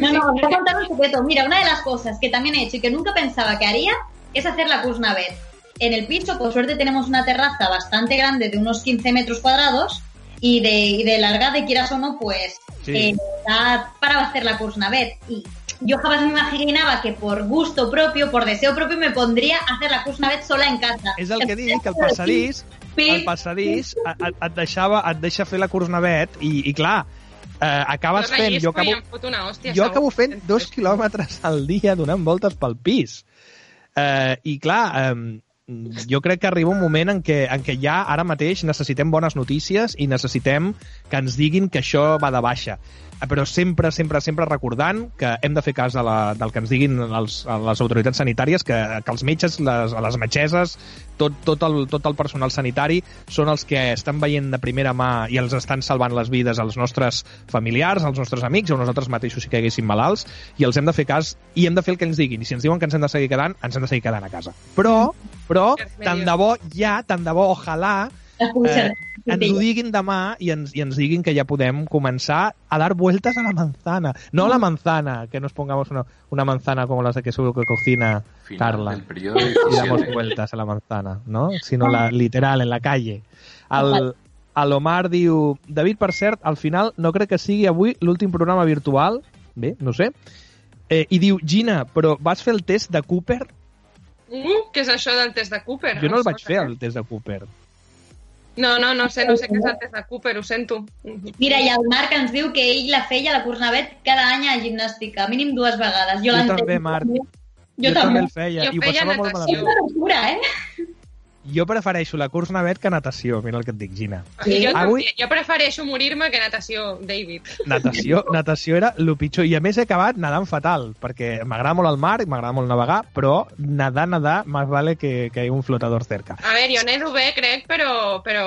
No, no, os voy a contar un secreto. Mira, una de las cosas que también he hecho y que nunca pensaba que haría es hacer la Kuznavet. En el piso, por suerte, tenemos una terraza bastante grande de unos 15 metros cuadrados y de, y de larga, de quieras o no, pues
Sí.
eh, da para hacer la Kuznavet. Y yo jamás me imaginaba que por gusto propio, por deseo propio, me pondría a hacer la Kuznavet sola en casa.
És el que dic, que el passadís, el passadís et, et- deixava, et deixa fer la curs Navet i, i clar, eh, acabes fent... Jo acabo,
una hòstia.
jo acabo fent dos quilòmetres al dia donant voltes pel pis. Eh, I clar, eh, jo crec que arriba un moment en què, en què ja ara mateix necessitem bones notícies i necessitem que ens diguin que això va de baixa. Però sempre, sempre, sempre recordant que hem de fer cas a la, del que ens diguin els, a les autoritats sanitàries, que, que els metges, les, les metgesses, tot, tot, el, tot el personal sanitari són els que estan veient de primera mà i els estan salvant les vides als nostres familiars, als nostres amics o nosaltres mateixos si caiguéssim malalts i els hem de fer cas i hem de fer el que ens diguin. I si ens diuen que ens hem de seguir quedant, ens hem de seguir quedant a casa. Però, però tant de bo ja, tant de bo, ojalà eh, ens ho diguin demà i ens, i ens diguin que ja podem començar a dar vueltas a la manzana. No a la manzana, que nos pongamos una, una manzana como las que seguro que cocina
Final
Carla.
del periodo
Y damos
17.
vueltas a la manzana, no? Sino la literal, en la calle. El, el Omar diu... David, per cert, al final no crec que sigui avui l'últim programa virtual. Bé, no sé. Eh, I diu, Gina, però vas fer el test de Cooper?
Uh, què és això del test de Cooper?
Jo no el vaig fer, el test de Cooper.
No, no, no sé, no sé què és el test de Cooper, ho sento.
Mira, i el Marc ens diu que ell la feia la Cursnavet cada any a gimnàstica, mínim dues vegades. Jo,
Jo també, Marc.
Jo, també.
el feia.
Jo
i ho
feia
passava molt
natació.
malament.
És una locura, eh?
Jo prefereixo la curs navet que natació, mira el que et dic, Gina.
Sí. Jo,
Avui-
jo prefereixo morir-me que natació, David.
Natació, natació era el pitjor. I a més he acabat nedant fatal, perquè m'agrada molt el mar i m'agrada molt navegar, però nedar, nedar, más vale que, que hi un flotador cerca.
A veure, jo nedo bé, crec, però, però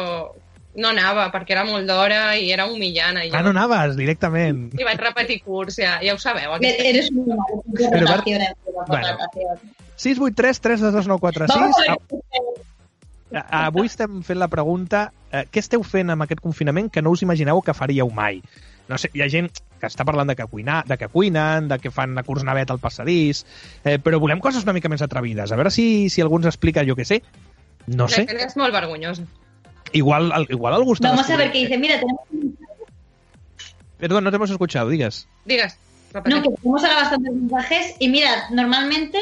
no anava, perquè era molt d'hora i era humillant. I,
Ah, no anaves, directament.
I vaig repetir curs, ja, ja ho sabeu.
Eres.
Pero,
Rotaciones,
bueno.
rotaciones.
683 322
Vamos a
946.
ver.
A- Avui estem fent la pregunta eh, què esteu fent amb aquest confinament que no us imagineu que faríeu mai? No sé, hi ha gent que està parlant de que, cuinar, de que cuinen, de que fan la curs navet al passadís, eh, però volem coses una mica més atrevides. A veure si, si algú ens explica, jo què sé. No sé,
gent és molt vergonyosa.
igual, al- igual algú està...
Vamos a ver qué dice. Mira, tenemos,
Perdón, no te hemos escuchado, digas.
Digues,
no, que tenemos ahora bastantes mensajes y mira, normalmente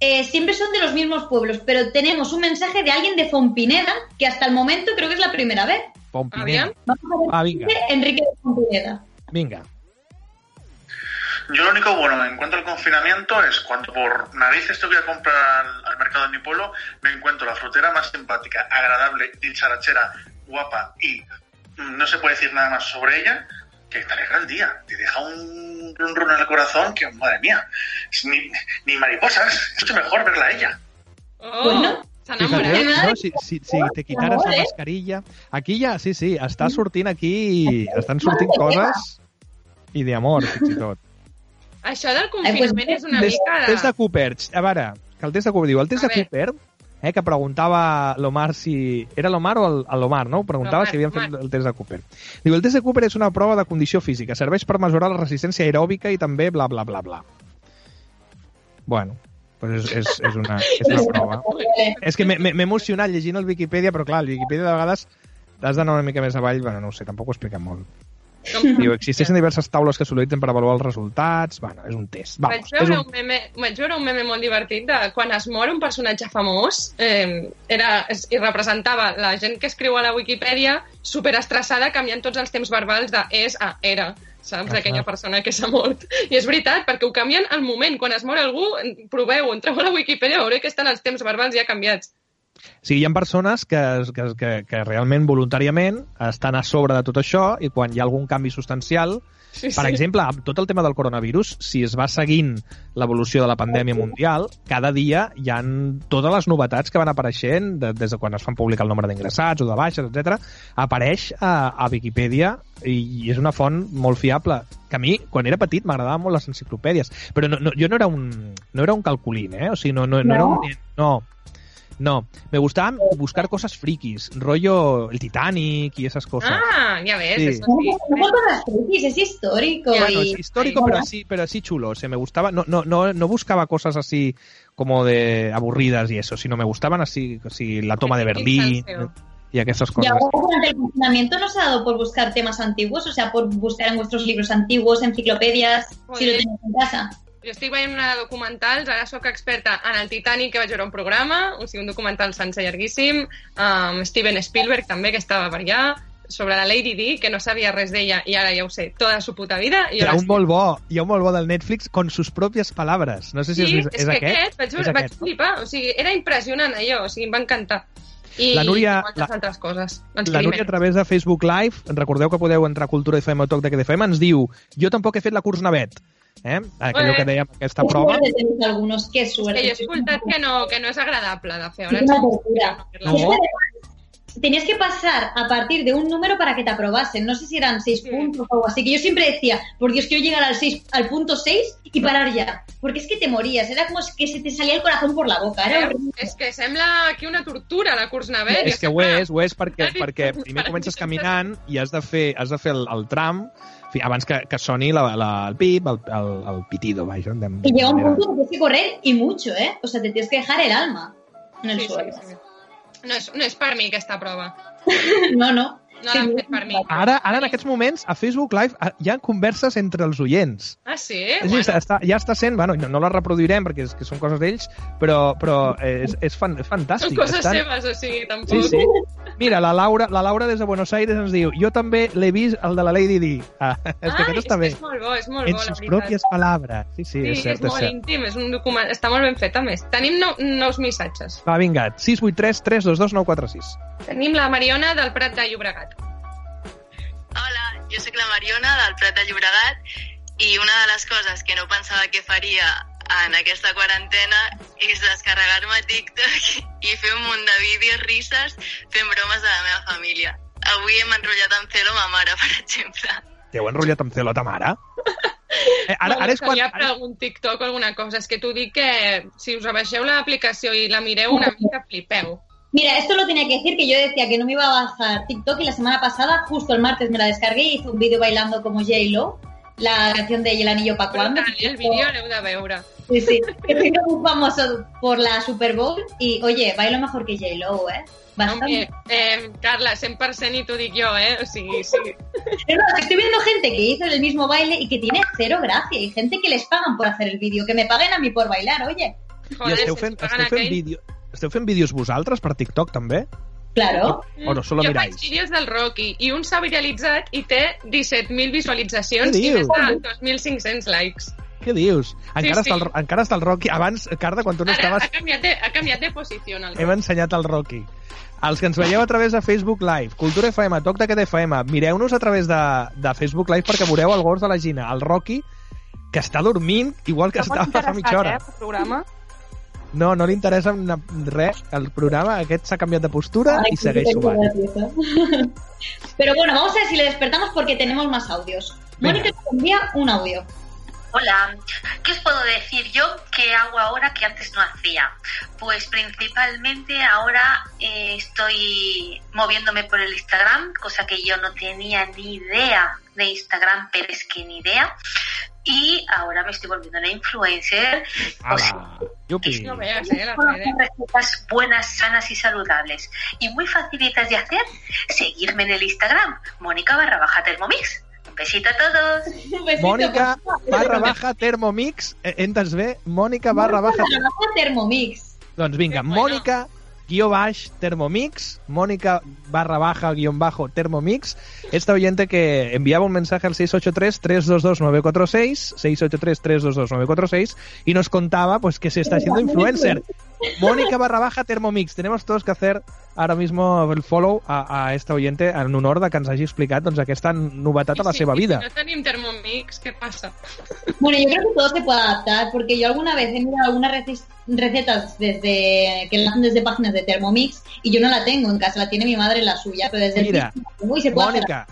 eh, siempre son de los mismos pueblos, pero tenemos un mensaje de alguien de Fompineda que hasta el momento creo que es la primera vez.
Pompinera.
Aviam.
Vamos a ver
Ah,
Enrique de Fompineda.
vinga.
Yo lo único bueno en cuanto al confinamiento es cuando por narices tengo que comprar al, al mercado de mi pueblo, me encuentro la frutera más simpática, agradable, dicharachera, guapa y mm, no se puede decir nada más sobre ella, que te alegra el día. Te deja un run run en el corazón que, madre mía, ni, ni mariposas, es mucho mejor verla a ella.
Oh,
Bueno.
Fíjate, no, si, si, si te quitares la mascarilla... Aquí ja, sí, sí, està sortint aquí... Estan sortint coses i d'amor, fins i tot.
Això del
pues,
confinament és una mica... De...
test de Cooper. A veure, que el test de Cooper diu, el test de Cooper, eh, que preguntava l'Omar si... Era l'Omar o el- l'Omar, no? Preguntava si havien fet el test de Cooper. Diu, el test de Cooper és una prova de condició física, serveix per mesurar la resistència aeròbica i també bla, bla, bla, bla. Bueno, pues és, és, és, una, és una prova. És que m'he emocionat llegint el Wikipedia, però clar, el Wikipedia de vegades has d'anar una mica més avall, bueno, no ho sé, tampoc ho explica molt. Diu, existeixen diverses taules que s'utilitzen per avaluar els resultats, bueno, és un test.
Vaig
Vamos, és
veure,
un...
un meme, vaig veure un meme molt divertit de quan es mor un personatge famós eh, era, es, i representava la gent que escriu a la Wikipedia superestressada canviant tots els temps verbals de és a era saps? Aquella
clar.
persona que s'ha mort. I és veritat, perquè ho canvien al moment. Quan es mor algú, proveu, entreu a la Wikipedia, veureu que estan els temps verbals ja canviats.
Sí, hi ha persones que, que, que, que realment voluntàriament estan a sobre de tot això i quan hi ha algun canvi substancial,
Sí,
per exemple, amb tot el tema del coronavirus, si es va seguint l'evolució de la pandèmia mundial, cada dia hi han totes les novetats que van apareixent, de, des de quan es fan publicar el nombre d'ingressats o de baixes, etc, apareix a, a Viquipèdia i, i és una font molt fiable que a mi, quan era petit, m'agradaven molt les enciclopèdies, però no, no, jo no era un, no era un calculín, eh? O sigui, no, no, no, era un... No, no, me gustaba buscar cosas frikis, rollo el Titanic y esas cosas.
Ah, ja ves,
Sí.
eso
No,
sí.
no son cosas frikis, es histórico.
Ya,
Bueno,
y...
es histórico,
y-
pero así, pero así chulo. O sea, me gustaba, no, no, no, no buscaba cosas así como de aburridas y eso, sino me gustaban así, así la toma de Berlín
Salseo.
y aquellas
Y
cosas.
ahora durante el confinamiento no se ha dado por buscar temas antiguos, o sea, por buscar en vuestros libros antiguos, enciclopedias, si lo
Joder.
tenéis en casa.
Jo estic veient una de documentals, ara sóc experta en el Titanic, que vaig veure un programa, o sigui, un documental sense llarguíssim, um, Steven Spielberg també, que estava per allà, sobre la Lady Di, que no sabia res d'ella, i ara ja ho sé, tota su puta vida. I
Hi ha un molt bo, hi ha un molt bo del Netflix con sus propias palabras. No sé si
Sí, és,
és,
que
aquest?
aquest, vaig,
És
vaig
aquest.
flipar, o sigui, era impressionant allò, o sigui, em va encantar. I
La Núria- la-
altres coses. Els
La Núria, a través de Facebook Live, recordeu que podeu entrar a Cultura FM o Toc de FM, ens diu jo tampoc he fet la curs navet. Eh? Allò
Eh.
que dèiem, aquesta
Qué
prova.
algunos,
És
suerte.
que jo he escoltat que no, que no és agradable de fer.
Es
Ara
una
ens-
tortura.
No.
Tenías que pasar a partir de un número para que te aprobasen. No sé si eran seis
Sí.
puntos o algo así. Que yo siempre decía, por Dios, quiero llegar al, seis, al punto 6 y parar ya. Porque es que te morías. Era como que se te salía el corazón por la boca. Era horrible.
És que sembla aquí una tortura, la curs navet.
És que ho és, ho és perquè, perquè
per-
primer comences caminant i has de fer, has de fer el, el tram fi, abans que, que soni la, la, el pip, el, el, el pitido, vaja. De,
Y llega un punto que tienes que correr y mucho, ¿eh? O sea, te tienes que dejar el alma en el
Sí, sí,
suelo.
sí. No és, no és per mi aquesta prova.
No, no.
No
Sí,
l'han fet per mi.
Ara, ara, en aquests moments, a Facebook Live ah, hi ha converses entre els oients.
Ah, sí?
Sí,
Bueno,
està, ja està sent, bueno, no, no la reproduirem perquè és, que són coses d'ells, però, però és, és, fan, és
són
fantàstic.
coses
Estan-
seves, o sigui,
Sí,
tampoc...
sí. Mira, la Laura, la Laura des de Buenos Aires ens diu jo també l'he vist, el de la Lady Di. Ah, és que
Ai,
aquest està
és,
bé.
és molt bo, és molt
En
bo, la veritat.
pròpies palabres. Sí, sí,
Sí,
és cert,
és
és
molt
cert.
íntim, és un document... Està molt ben fet, a més. Tenim nou, nous missatges.
Va, vinga, 683 322 946.
Tenim la Mariona del Prat de Llobregat.
Hola, jo sóc la Mariona del Prat de Llobregat i una de les coses que no pensava que faria en aquesta quarantena és descarregar-me TikTok i fer un munt de vídeos, risses, fent bromes a la meva família. avui hem enrotllat amb celo ma mare, per exemple.
T'heu enrotllat amb celo a ta mare? Eh, ara, ara és quan...
Seria per algun TikTok o alguna cosa. És que t'ho dic que si us abaixeu l'aplicació i la mireu una mica, flipeu.
Mira, esto lo tenía que decir, que yo decía que no me iba a bajar TikTok y la semana pasada, justo el martes, me la descargué y hice un vídeo bailando como J-Lo, la canción de Y el anillo pa' cuando.
El vídeo l'heu de veure.
Sí, sí, que muy famoso por la Super Bowl y, oye, bailo mejor que J-Lo, ¿eh? Bastante.
Hombre, eh, Carla, 100% i t'ho dic jo, eh? Sigui, sí.
Pero no, estoy viendo gente que hizo el mismo baile y que tiene cero gracia y gente que les pagan por hacer el vídeo, que me paguen a mí por bailar, oye.
Ens paguen
esteu fent, vídeos vosaltres per TikTok, també?
Claro.
O no, solo
jo
miráis?
faig vídeos del Rocky i un s'ha viralitzat i té 17.000 visualitzacions i més de 2.500 likes.
Què dius? Encara,
sí.
Està el, encara està el Rocky. Abans, Carla, quan tu no
Ara
estaves,
ha canviat de, ha canviat de posició. El
hem ensenyat el Rocky. Els que ens veieu a través de Facebook Live, Cultura FM, Toc d'aquest FM, mireu-nos a través de, de Facebook Live perquè veureu el gos de la Gina, el Rocky, que està dormint igual que estava fa mitja hora.
Eh, el programa.
No, no li interessa una- res el programa, aquest s'ha canviat de postura
Ay, qué
segueix sumant.
gracioso. Pero bueno, vamos a ver si le despertamos porque tenemos más audios. Mónica nos envía un audio.
Hola, ¿qué os puedo decir yo que hago ahora que antes no hacía? Pues principalmente ahora eh, estoy moviéndome por el Instagram, cosa que yo no tenía ni idea de Instagram, pero es que ni idea. Y ahora me estoy volviendo una influencer. O sea.
No veas, eh, redes.
recetas buenas, sanas y saludables. Y muy facilitas de hacer, seguirme en el Instagram, Mónica barra baja Thermomix. Un besito a todos.
Un besito.
Mònica barra baja Thermomix, eh, entres bé? Mònica barra baja...
Baja Thermomix.
Doncs vinga,
Bueno.
Mònica guió baix Thermomix, Mónica barra baja guion bajo Thermomix, esta oyente que enviaba un mensaje al 683-322-946, 683-322-946, y nos contaba pues que se está haciendo influencer. Mónica barra baja Thermomix. Tenemos todos que hacer ahora mismo el follow a, a esta oyente en honor de que ens hagi explicat doncs, aquesta novetat a la
Sí,
seva vida.
Si no tenim Thermomix, què passa?
Bueno, yo creo que todo se puede adaptar, porque yo alguna vez he mirado algunas rece- recetas desde que las hacen desde páginas de Thermomix y yo no la tengo en casa, la tiene mi madre en la suya, pero desde
Mira,
el y se puede hacer.
Mònica,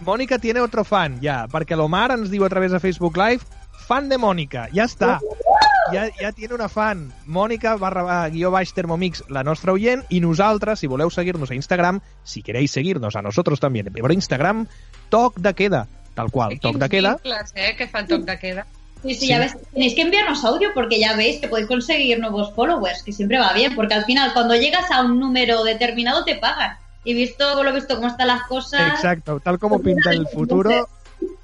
Mònica tiene otro fan, ja, perquè l'Omar ens diu a través de Facebook Live fan de Mònica, ja està. Ja, ja tiene una fan. Mònica barra guió baix Thermomix, la nostra oient, i nosaltres, si voleu seguir-nos a Instagram, si queréis seguirnos a nosotros también, por Instagram, toc de queda, tal qual, toc de queda.
Eh, que fa el toc de queda.
Sí, sí,
Sí.
ya ves, tenéis que enviarnos audio porque ya veis que podéis conseguir nuevos followers, que siempre va bien, porque al final cuando llegas a un número determinado te pagan. Y visto lo visto cómo están las cosas,
Exacto, tal como pinta el futuro,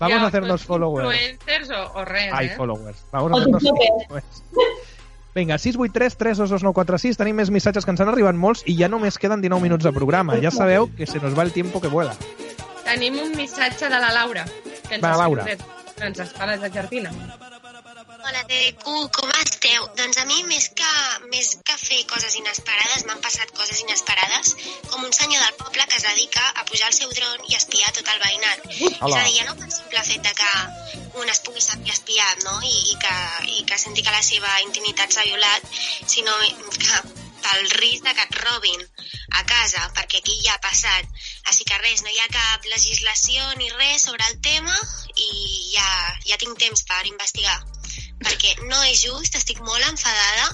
vamos
Ja,
a hacernos
pues,
followers.
Influencers o, o res,
Ai,
eh?
followers. Vamos a
O
hacernos followers. Vinga, 683 322 946 tenim més missatges que ens han arribat molts i ja només queden 19 minuts de programa. Ja sabeu que se nos va el tiempo que vuela.
Tenim un missatge de la Laura, que ens,
Va, Laura.
ens a la Jardina.
Hola, TDQ, com esteu? Doncs a mi, més que, més que fer coses inesperades, m'han passat coses inesperades, com un senyor del poble que es dedica a pujar al seu dron i espiar tot el veïnat.
Hola.
És a dir, ja no pel simple fet de que un es pugui sentir espiat no? I, i, que, i que senti que la seva intimitat s'ha violat, sinó que pel risc de que et robin a casa, perquè aquí ja ha passat. Així que res, no hi ha cap legislació ni res sobre el tema i ja, ja tinc temps per investigar perquè no és just, estic molt enfadada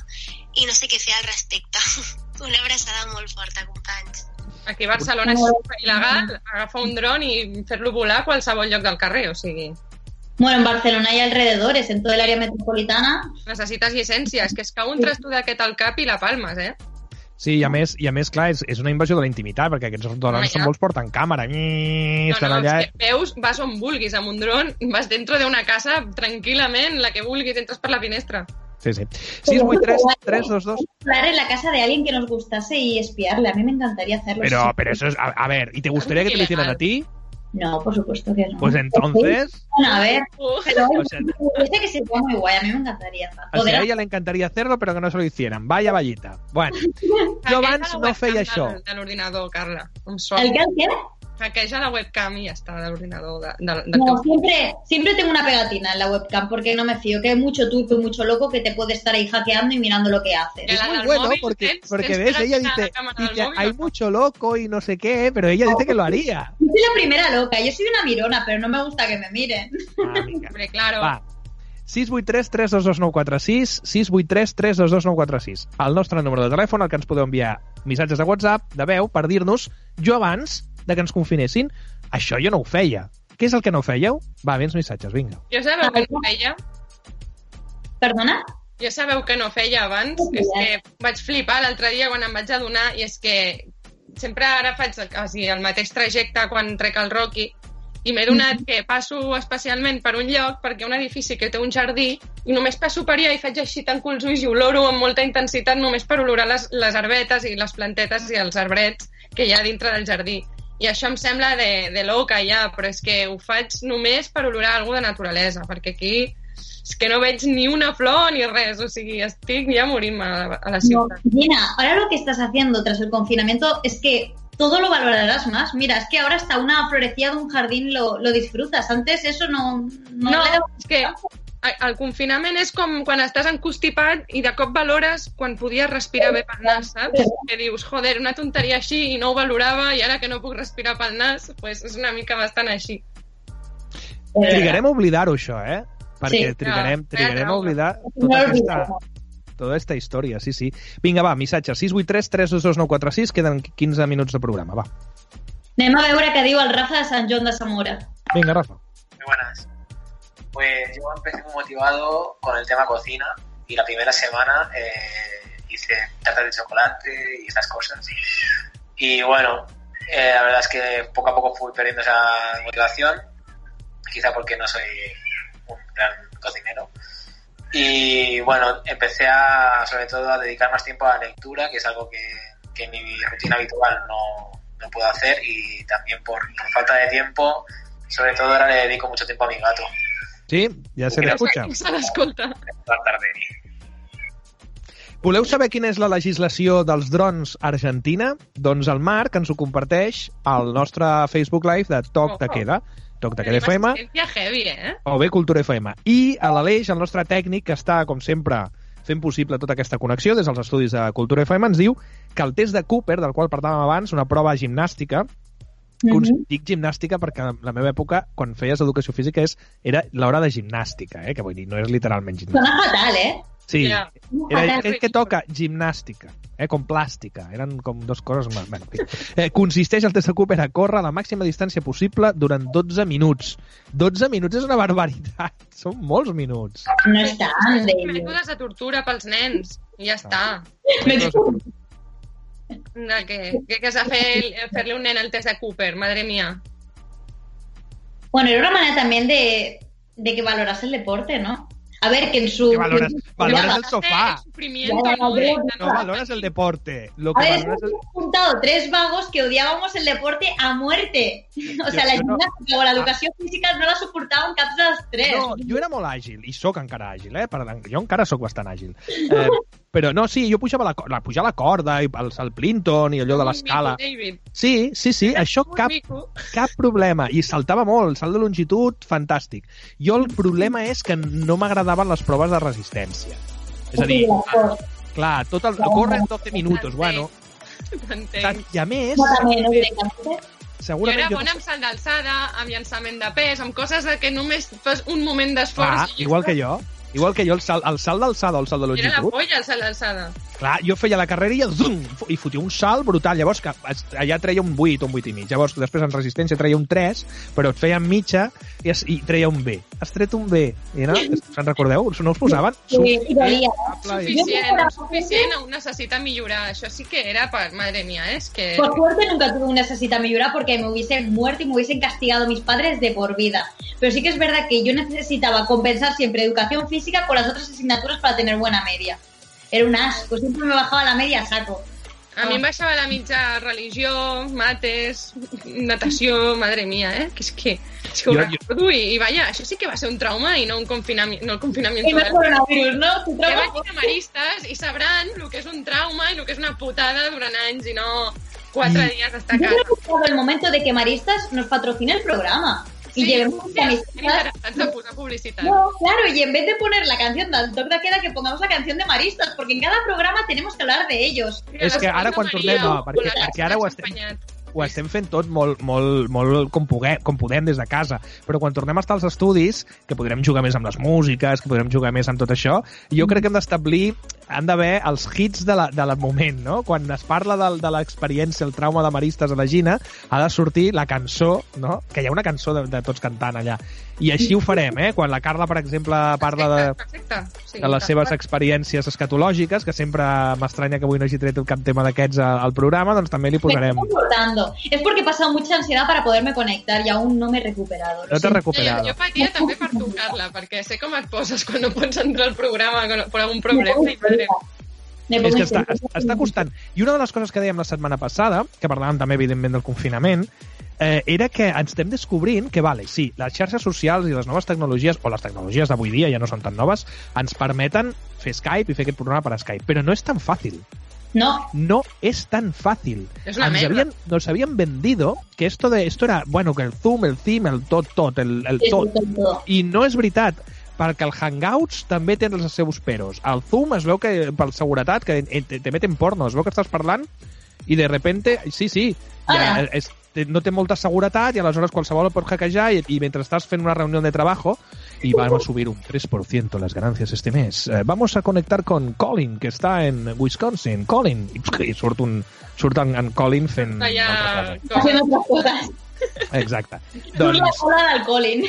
i no sé què fer al respecte. Una abraçada molt forta, companys.
Aquí a Barcelona és super il·legal agafar un dron i fer-lo volar a qualsevol lloc del carrer, o sigui,
bueno, en Barcelona y alrededores, en todo el área metropolitana,
necessites llicència. És que es cau un trasto d'aquest al cap i la palmes, eh?
Sí, i a més, i a més clar, és, és una invasió de la intimitat, perquè aquests dones
ja.
són molts porten càmera, Nyi,
No,
estan
no,
allà...
és que veus, vas on vulguis amb un dron, vas dentro d'una casa tranquil·lament, la que vulguis, entres per la finestra.
Sí, sí. 683 322
hablar en la casa de alguien que nos gustase y espiarle. A mí me encantaría hacerlo.
Pero,
sí.
pero eso es... A, a ver, ¿y te gustaría que te lo hicieran a ti?
No, por supuesto que no.
Pues entonces...
Bueno, a ver, pero
O sea,
parece que sería muy guay. A mí me encantaría.
o sea, a ella le encantaría hacerlo, pero que no se lo hicieran. Vaya vallita. Bueno,
Aquesta
no feia això.
De l'ordinador, Carla.
¿El. Qué?
hackeja la webcam l'ordinador de, de, del
No,
teu...
siempre, siempre tengo una pegatina en la webcam porque no me fío, que hay mucho turco y mucho loco que te puede estar ahí hackeando y mirando lo que haces.
Que la
Muy bueno,
móvil
porque,
tens-
porque
tens
ves, ella
la-
dice, dice,
móvil,
hay
¿no?
mucho loco y no sé qué, pero ella dice que lo haría.
Yo soy la primera loca, yo soy una mirona, pero no me gusta que me miren.
Ah.
Hombre, claro.
Va. 683 322 946 683 322 946 El nostre número de telèfon al que ens podeu enviar missatges de WhatsApp, de veu, per dir-nos jo abans de que ens confinessin, això jo no ho feia. Què és el que no fèieu? Va, vens missatges, vinga.
Jo sabeu que no feia?
¿Perdona?
Jo sabeu que no feia abans?
Sí,
És
eh?
que vaig flipar l'altre dia quan em vaig adonar i és que sempre ara faig quasi el mateix trajecte quan trec el Rocky i m'he donat que passo especialment per un lloc perquè un edifici que té un jardí i només passo per allà i faig així tanco els ulls i oloro amb molta intensitat només per olorar les, les herbetes i les plantetes i els arbrets que hi ha dintre del jardí. I això em sembla de, de loca ja, però és que ho faig només per olorar alguna de naturalesa, perquè aquí és que no veig ni una flor ni res, o sigui, estic ja morint-me a, la- a la
No,
ciutat.
Gina, ahora lo que estás haciendo tras el confinamiento es que todo lo valorarás más. Mira, es que ahora hasta una florecilla de un jardín lo, lo disfrutas. Antes eso no... No,
No, és que el confinament és com quan estàs encostipat i de cop valores quan podies respirar bé pel nas, saps? Que dius, joder, una tonteria així i no ho valorava i ara que no puc respirar pel nas, pues és una mica bastant així.
Trigarem a oblidar-ho, això, eh? Perquè
Sí.
trigarem,
Ah,
trigarem a oblidar
No
tota aquesta, tota aquesta història, sí, sí. Vinga, va, missatge, 683 322 946, queden 15 minuts de programa, va.
Anem a veure què diu el Rafa de Sant Joan de Zamora.
Vinga, Rafa.
Muy buenas. Pues yo empecé muy motivado con el tema cocina y la primera semana eh, hice tartas de chocolate y esas cosas. Y bueno, eh, la verdad es que poco a poco fui perdiendo esa motivación, quizá porque no soy un gran cocinero. Y bueno, empecé a, sobre todo, a dedicar más tiempo a la lectura, que es algo que, que en mi rutina habitual no, no puedo hacer y también por, por falta de tiempo, sobre todo ahora le dedico mucho tiempo a mi gato.
Sí, ja se l'escucha.
Se l'escolta.
La tarde.
Voleu saber quina és la legislació dels drons a Argentina? Doncs el Marc ens ho comparteix al nostre Facebook Live de Toc de Queda, Toc de Queda FM,
heavy, eh?
o bé Cultura FM. I a l'Aleix, el nostre tècnic, que està, com sempre, fent possible tota aquesta connexió des dels estudis de Cultura FM, ens diu que el test de Cooper, del qual parlàvem abans, una prova gimnàstica, Mm dic gimnàstica perquè a la meva època, quan feies educació física, és, era l'hora de gimnàstica, eh? que vull dir, no és literalment gimnàstica.
Sona fatal, eh?
Sí,
Ja.
era aquell que toca gimnàstica, eh, com plàstica. Eren com dos coses... més- Bueno, en fi. eh, consisteix el test de Cooper a córrer a la màxima distància possible durant 12 minuts. 12 minuts és una barbaritat. Són molts minuts.
No és tant, David.
Mètodes de tortura pels nens. I ja està. Que, que, que de fer, fer-li un nen el test de Cooper, madre mía.
Bueno, era una manera también de, de que valoras el deporte, ¿no? A ver, que en su...
Que valores, valores el
ya,
¿no?
valores el deporte. Lo
A
que
ver,
valores el...
hemos juntado tres vagos que odiábamos el deporte a muerte. O sea, la
Jo no-
gimnàstica o l'educació física no la suportàvem caps dels tres.
No, jo era molt àgil, i sóc encara àgil, eh? Per, jo encara sóc bastant àgil. Eh, però no, sí, jo pujava la, la, pujar la corda, i el, el Plinton, i allò de l'escala. Sí, sí, sí, això cap, cap problema. I saltava molt, el salt de longitud, fantàstic. Jo el problema és que no m'agradaven les proves de resistència. És a dir, clar, tot el, el córrer 12 minuts, bueno, i a més,
directament.
Jo
segurament...
era bona amb salt d'alçada, amb llançament de pes, amb coses de que només fas un moment d'esforç.
Clar, igual que jo. Igual que jo, el salt, el salt d'alçada o el salt de
Era la
longitud,
polla, el salt d'alçada.
Clar, jo feia la carrera i, zum, i fotia un salt brutal. Llavors, que allà treia un 8 o un 8 i mig. Llavors, després en resistència treia un 3, però et feia en mitja i, es, i treia un B. Has tret un B. I no? Se'n recordeu? No us posaven?
Sí, i dolia.
Suficient, no suficient, aún necessita millorar. Això sí que era per... Madre mía, es que...
Por suerte nunca tuve una necesita mejorar porque me hubiesen muerto y me hubiesen castigado mis padres de por vida. Pero sí que es verdad que yo necesitaba compensar siempre educación física con las otras asignaturas para tener buena media. Era un asco, siempre me bajaba la media a saco.
A mi em baixava la mitja religió, mates, natació, madre mía, eh? Que és que, és que ho
Jo- jo-
recordo i, i vaja, això sí que va ser un trauma i no un confinament, no el confinament.
Y no es coronavirus, ¿no? Tu
Que vagin a maristes i sabran el que és un trauma i el que és una putada durant anys i no... Cuatro
Y-
días hasta
Yo
casa.
creo que es llegado el momento de que Maristas nos patrocine el programa. Y
Sí,
camisetas.
ben interessant de posar publicitat.
No, claro, y en vez de poner la canción del toque de queda, que pongamos la canción de Maristas, porque en cada programa tenemos que hablar de ellos.
És que ara quan tornem... No, perquè, perquè ara ho estem, ho estem fent tot molt, molt, molt com, puguem, com podem des de casa, però quan tornem a estar als estudis, que podrem jugar més amb les músiques, que podrem jugar més amb tot això, jo crec que hem d'establir, han d'haver els hits de, la, de la moment, no? Quan es parla de, de l'experiència, el trauma de Maristes a la Gina, ha de sortir la cançó, no? Que hi ha una cançó de, de tots cantant allà. I així ho farem, eh? Quan la Carla, per exemple, parla de,
Perfecte. Sí,
de les seves experiències escatològiques, que sempre m'estranya que avui no hagi tret cap tema d'aquests al, al programa, doncs també li posarem...
Es porque he pasado mucha ansiedad para poderme conectar y aún no me he recuperado.
No t'has recuperat.
Jo patia també per tocar-la, perquè sé com et poses quan no pots entrar al programa per algun problema. I
És que està, està costant. I una de les coses que dèiem la setmana passada, que parlàvem també, evidentment, del confinament, eh, era que ens estem descobrint que, vale, sí, les xarxes socials i les noves tecnologies, o les tecnologies d'avui dia ja no són tan noves, ens permeten fer Skype i fer aquest programa per Skype, però no és tan fàcil.
No,
No es tan fácil.
Es una
nos, habían, nos habían vendido que esto de esto era, bueno, que el Zoom, el Thim, el tot, tot, el, el
es
tot.
todo.
I no és veritat, perquè el Hangouts també té els seus peros. El Zoom es veu que, per seguretat, que te, te meten porno, es veu que estàs parlant i de repente, sí, sí, ja, és, te- no té molta seguretat i aleshores qualsevol el pot hackejar i, i mentre estàs fent una reunió de trabajo y vamos a subir un 3% las ganancias este mes. Eh, vamos a conectar con Colin, que está en Wisconsin. Colin. I, surt, un, surt en, en Colin fent
allà...
cosa.
Haciendo otras cosas.
Exacte.
Surt la
Doncs
cola del Colin.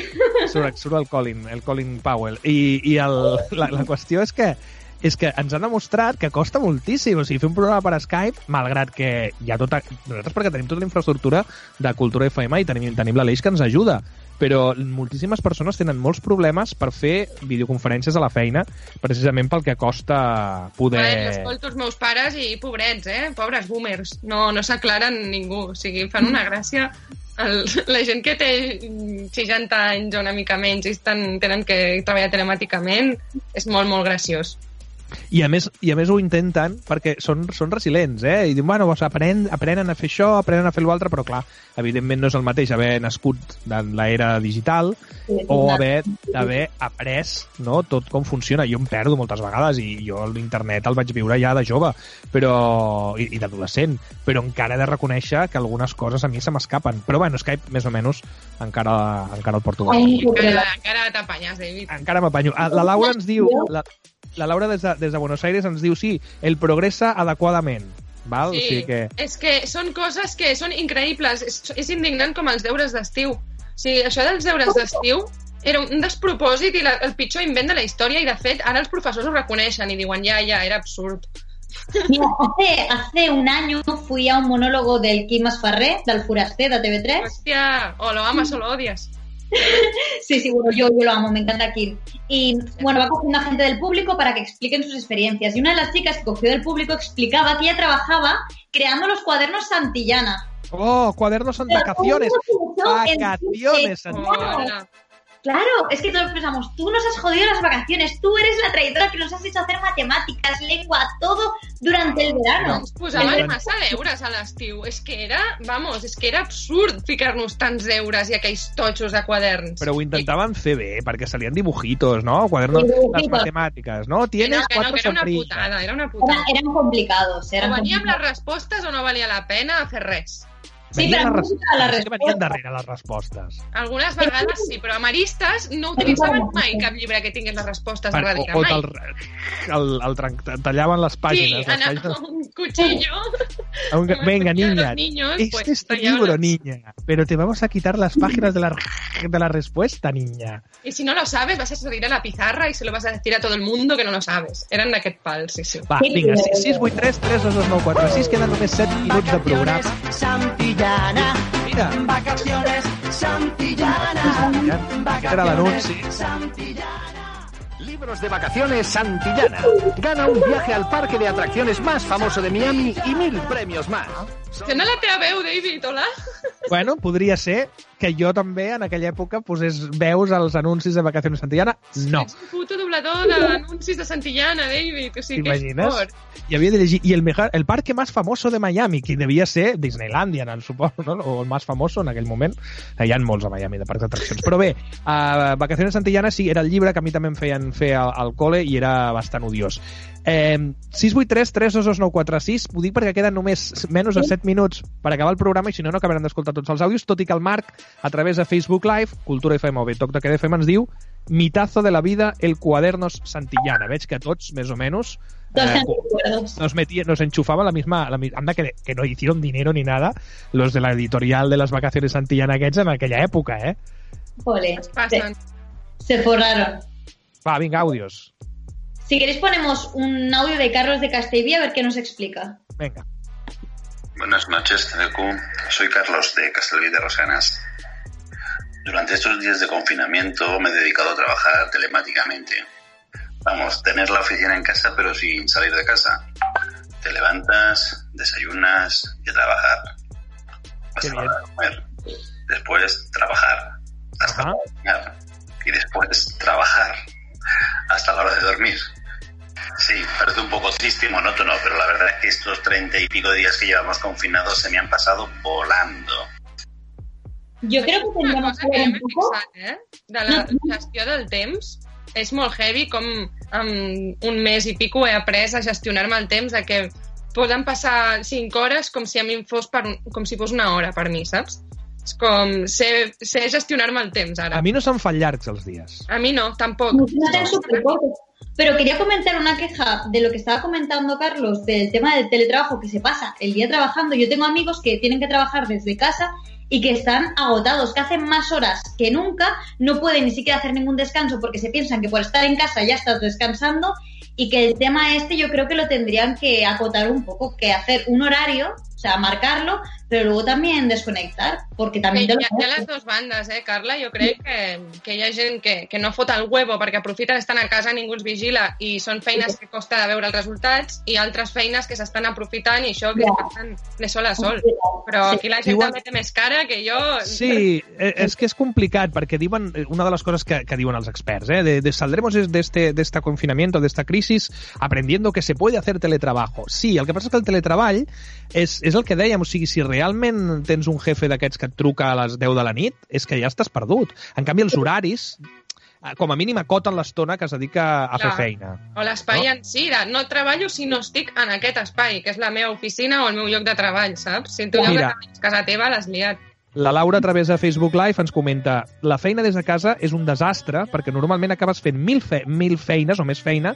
surt, surt el Colin, el Colin Powell. I, i el, la, la qüestió és que és que ens han demostrat que costa moltíssim. O sigui, fer un programa per Skype, malgrat que hi ha tota... Nosaltres perquè tenim tota la infraestructura de Cultura FM i tenim, tenim l'Aleix que ens ajuda, però moltíssimes persones tenen molts problemes per fer videoconferències a la feina, precisament pel que costa poder...
Jo escolto els meus pares i pobrets, eh? Pobres boomers. No, no s'aclaren ningú. O sigui, fan una gràcia... El, la gent que té 60 anys o una mica menys i estan, tenen que treballar telemàticament és molt, molt graciós.
I a més, i a més ho intenten perquè són, són resilients, eh? I diuen, bueno, doncs aprenen, aprenen a fer això, aprenen a fer l'altre, però clar, evidentment no és el mateix haver nascut en l'era digital o haver, haver après no, tot com funciona. Jo em perdo moltes vegades i jo l'internet el vaig viure ja de jove però, i, i d'adolescent, però encara he de reconèixer que algunes coses a mi se m'escapen. Però bueno, Skype més o menys encara, encara el porto.
Ai,
Encara, encara t'apanyes, David.
Encara m'apanyo. Ah, La Laura ens diu... La, la Laura des de, des de Buenos Aires ens diu sí, el progressa adequadament. Val?
Sí,
O sigui que...
és que són coses que són increïbles. És, és indignant com els deures d'estiu. O sigui, això dels deures d'estiu era un despropòsit i la, el pitjor invent de la història i, de fet, ara els professors ho reconeixen i diuen ja, ja, era absurd.
Mira, hace, hace un año fui a un monólogo del Quim Esfarré, del Foraster, de TV3.
Hòstia, o lo amas o lo odias.
Sí, sí, bueno, yo, yo lo amo, me encanta Kim. Y bueno, va cogiendo a gente del público para que expliquen sus experiencias. Y una de las chicas que cogió del público explicaba que ella trabajaba creando los cuadernos Santillana.
Oh, cuadernos en vacaciones. Vacaciones.
Claro, es que todos pensamos, tú nos has jodido las vacaciones, tú eres la traidora que nos has hecho hacer matemáticas, lengua, todo durante el verano.
Ens posaven massa deures a l'estiu. És que era, vamos, és que era absurd ficar-nos tants deures i aquells totxos de quaderns.
Però ho intentaven fer bé, perquè salien dibujitos, no? Les
dibujitos.
matemàtiques, no? Tienes
que no, que era una putada, era una
Era-
putada.
eran complicados,
O
eran
venia amb les
complicados.
respostes o no valia la pena fer res.
Sí,
Venien
però
les
la
respostes, que venien
resposta.
darrere les respostes.
Algunes vegades sí, però a Maristes no utilitzaven mai cap llibre que tingués les respostes
Per,
darrere,
o o
mai.
te'l el, el, tran- tallaven les
Sí,
pàgines. les
anar
pàgines.
amb un cuchillo.
Un- Venga, niña,
niños,
este
pues,
es tu libro, niña, pero te vamos a quitar las páginas de la, de la respuesta, niña.
Y si no lo sabes, vas a salir a la pizarra y se lo vas a decir a todo el mundo que no lo sabes. Eren d'aquest pal, sí, sí.
Va, vinga, 683 322 946, queden només 7 minuts de programa.
Santillana.
Mira,
Vacaciones Santillana.
era l'anunci.
Libros de vacaciones Santillana. Gana un viaje al parque de atracciones más famoso de Miami y mil premios más.
Sembla la teva veu, David, hola?
Bueno, podria ser, que jo també en aquella època posés veus als anuncis de Vacaciones Santillana? No.
Ets un puto doblador d'anuncis de Santillana, David. O sigui,
T'imagines? Y había de llegir, y el, mejor, el parque más famoso de Miami, que devia ser Disneylandia, no, suposo, no? o el més famoso en aquell moment. Eh, Hi ha molts a Miami de parcs d'atraccions. Però bé, a Vacaciones Santillana sí, era el llibre que a mi també em feien fer al, al col·le i era bastant odiós. Eh, 683 322 946 ho dic perquè queden només menys de 7 minuts per acabar el programa i si no, no acabarem d'escoltar tots els àudios, tot i que el Marc, a través de Facebook Live, Cultura FM o bé Toc de Queda FM, ens diu Mitazo de la vida, el Cuadernos Santillana. Veig que tots, més o menys, eh, nos metía, nos enchufaba la misma, la, anda que, que no hicieron dinero ni nada los de la editorial de las vacaciones Santillana aquests en aquella època, eh?
Jole,
Passen.
se, se forraron.
Va, vinga, àudios.
Si queréis ponemos un audio de Carlos de Castellví a ver qué nos explica.
Venga.
Buenas noches, TDQ. Soy Carlos de Castelví de Rosanas. Durante estos días de confinamiento me he dedicado a trabajar telemáticamente. Vamos, tener la oficina en casa pero sin salir de casa. Te levantas, desayunas y a trabajar. Hasta la hora de comer. Después trabajar. Hasta la hora de cenar. Y después trabajar. Hasta la hora de dormir. Sí, parece un poco triste y monótono, pero la verdad es que estos treinta y pico días que llevamos confinados se me han pasado volando.
Yo creo que tendríamos que ver un poco...
Eh? De la gestió del temps és molt heavy com en un mes i pico he après a gestionar-me el temps de que poden passar 5 hores com si a mi em fos per un, com si fos una hora per mi, saps? És com sé, sé gestionar-me el temps ara.
A mi no se'n fan llargs els dies.
A mi no, tampoc.
No tengo súper cortos. Pero quería comentar una queja de lo que estaba comentando Carlos del tema del teletrabajo que se pasa el día trabajando. Yo tengo amigos que tienen que trabajar desde casa y que están agotados, que hacen más horas que nunca, no pueden ni siquiera hacer ningún descanso porque se piensan que por estar en casa ya estás descansando y que el tema este yo creo que lo tendrían que acotar un poco, que hacer un horario, o sea, marcarlo, pero luego también desconectar, porque también
Que
te
hi,
lo
ha, hi ha les dues bandes, eh, Carla? Jo crec que, que hi ha gent que, que no fot el huevo perquè aprofita d'estar a casa, ningú els vigila i són feines que costa de veure els resultats i altres feines que s'estan aprofitant i això que es passen de sol a sol. Però aquí la gent
Diuen-
també té més cara que jo...
Sí, eh, és que és complicat perquè diuen, eh, una de les coses que, que diuen els experts, eh, de, de saldremos de este, de este confinamiento, de esta crisis, aprendiendo que se puede hacer teletrabajo. Sí, el que passa és que el teletreball és, és el que dèiem, o sigui, si realment tens un jefe d'aquests que et truca a les 10 de la nit, és que ja estàs perdut. En canvi, els horaris, eh, com a mínim, acoten l'estona que es dedica a fer
Clar.
feina.
O l'espai en si, de no treballo si no estic en aquest espai, que és la meva oficina o el meu lloc de treball, saps? Si
Mira.
de treball és casa teva, l'has liat.
La Laura, a través de Facebook Live, ens comenta la feina des de casa és un desastre perquè normalment acabes fent mil, fe mil feines o més feina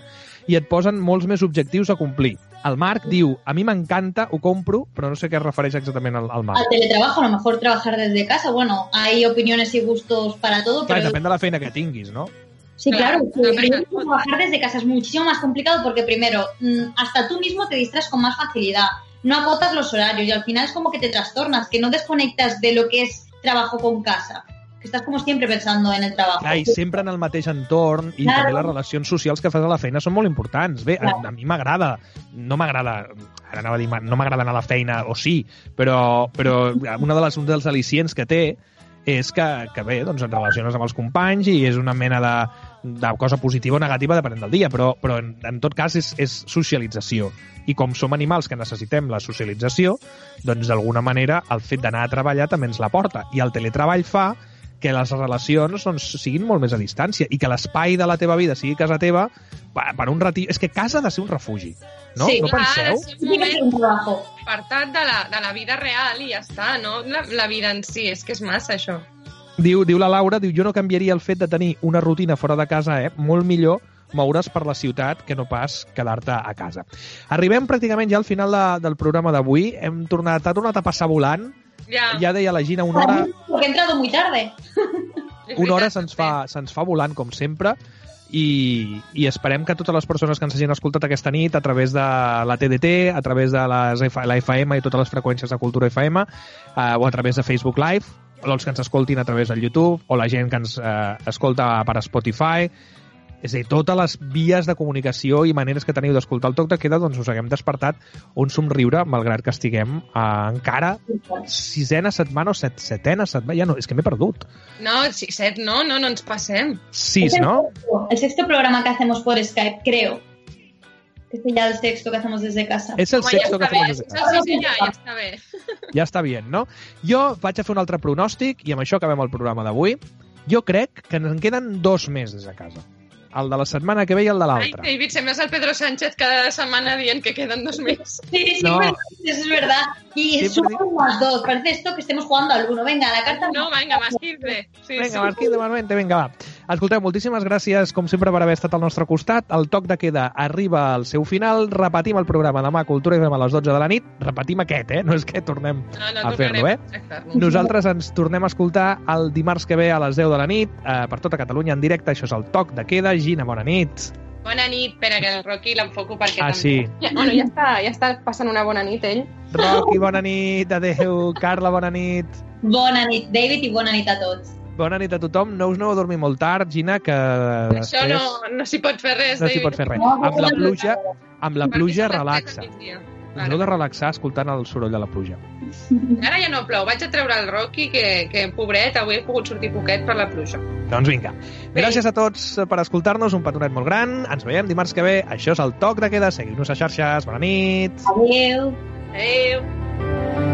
i et posen molts més objectius a complir. El Marc diu, a mi m'encanta, ho compro, però no sé què es refereix exactament al, al
al
Marc.
teletrabajo, a lo mejor trabajar desde casa. Bueno, hay opiniones y gustos para todo,
Clar,
pero
depèn de la feina que tinguis, no?
Sí, claro.
Claro, también.
trabajar desde casa es muchísimo más complicado porque primero, mm, hasta tú mismo te distraes con más facilidad, no acotas los horarios y al final es como que te trastornas, que no desconectas de lo que es trabajo con casa, que estás como siempre pensando en el trabajo.
Clar, i sempre en el mateix entorn i
Claro.
també les relacions socials que fas a la feina són molt importants. Bé, a, a mi m'agrada, no m'agrada, ara anava a dir, no m'agrada anar a la feina, o sí, però, però una de les, un dels al·licients que té és que, que bé, doncs et relaciones amb els companys i és una mena de, de cosa positiva o negativa depenent del dia, però, però en, en tot cas és, és socialització. I com som animals que necessitem la socialització, doncs d'alguna manera el fet d'anar a treballar també ens la porta. I el teletreball fa que les relacions doncs, siguin molt més a distància i que l'espai de la teva vida sigui casa teva per, per un retir... És que casa ha de ser un refugi, no?
Sí,
no
clar,
penseu?
ha de ser un moment apartat de la, de la vida real i ja està, no? La, la vida en si, és que és massa això.
Diu, diu la Laura, diu, jo no canviaria el fet de tenir una rutina fora de casa, eh? Molt millor moure's per la ciutat que no pas quedar-te a casa. Arribem pràcticament ja al final de, del programa d'avui. Hem tornat, ha tornat a passar volant.
Ja.
Ja deia la Gina, una hora,
Porque he entrado muy tarde.
una hora se'ns fa, se'ns fa volant, com sempre, i, i esperem que totes les persones que ens hagin escoltat aquesta nit a través de la TDT, a través de les la FM i totes les freqüències de Cultura FM, eh, o a través de Facebook Live, o els que ens escoltin a través del YouTube, o la gent que ens eh, escolta per Spotify, És a dir, totes les vies de comunicació i maneres que teniu d'escoltar el toc de queda, doncs us haguem despertat un somriure, malgrat que estiguem eh, encara sisena setmana o set, setena setmana, ja no, és que m'he perdut.
No, sí, set, no, no, no ens passem.
Sis, no?
El sexto programa que hacemos por Skype, creo. Que es ya el sexto que hacemos desde casa.
És el
Home,
sexto que
ja està
fem
bé,
des de
és
casa.
sisè ja, ja està bé.
Ja està bien, no? Jo vaig a fer un altre pronòstic i amb això acabem el programa d'avui. Jo crec que ens en queden dos més des de casa. El de la setmana que ve i el de
Ai,
l'altra.
David, sembles el Pedro Sánchez cada setmana dient que queden dos més.
Sí, sí,
No.
eso es verdad. Y suman más dos. Parece esto que estemos jugando al uno. Venga, la carta...
No, venga, más 15. Sí,
Vinga,
sí.
Marquí, de Marmente, vinga, va. Escolteu, moltíssimes gràcies, com sempre, per haver estat al nostre costat. El toc de queda arriba al seu final. Repetim el programa demà a Cultura FM a les 12 de la nit. Repetim aquest, eh? No és que tornem
No, no,
a fer-lo, eh?
a.
Nosaltres ens tornem a escoltar el dimarts que ve a les 10 de la nit eh, per tota Catalunya en directe. Això és el toc de queda. Gina, bona nit.
Bona nit, espera que el Rocky l'enfoco perquè
Ah,
també...
sí.
Ja, bueno, ja està, ja està passant una bona nit, ell.
Rocky, bona nit. Adéu. Carla, bona nit.
Bona nit, David, i bona nit a tots.
Bona nit a tothom. No us aneu a dormir molt tard, Gina, que
Això
després
no, no s'hi pot fer res,
no s'hi pot fer res. Amb la pluja, amb la pluja relaxa. Us heu de relaxar escoltant el soroll de la pluja.
Ara ja no plou. Vaig a treure el Rocky, que, que pobret, avui he pogut sortir poquet per la pluja.
Doncs vinga. Gràcies a tots per escoltar-nos, un petonet molt gran. Ens veiem dimarts que ve. Això és el Toc de Queda. Seguiu-nos a xarxes. Bona nit.
Adéu.
Adéu.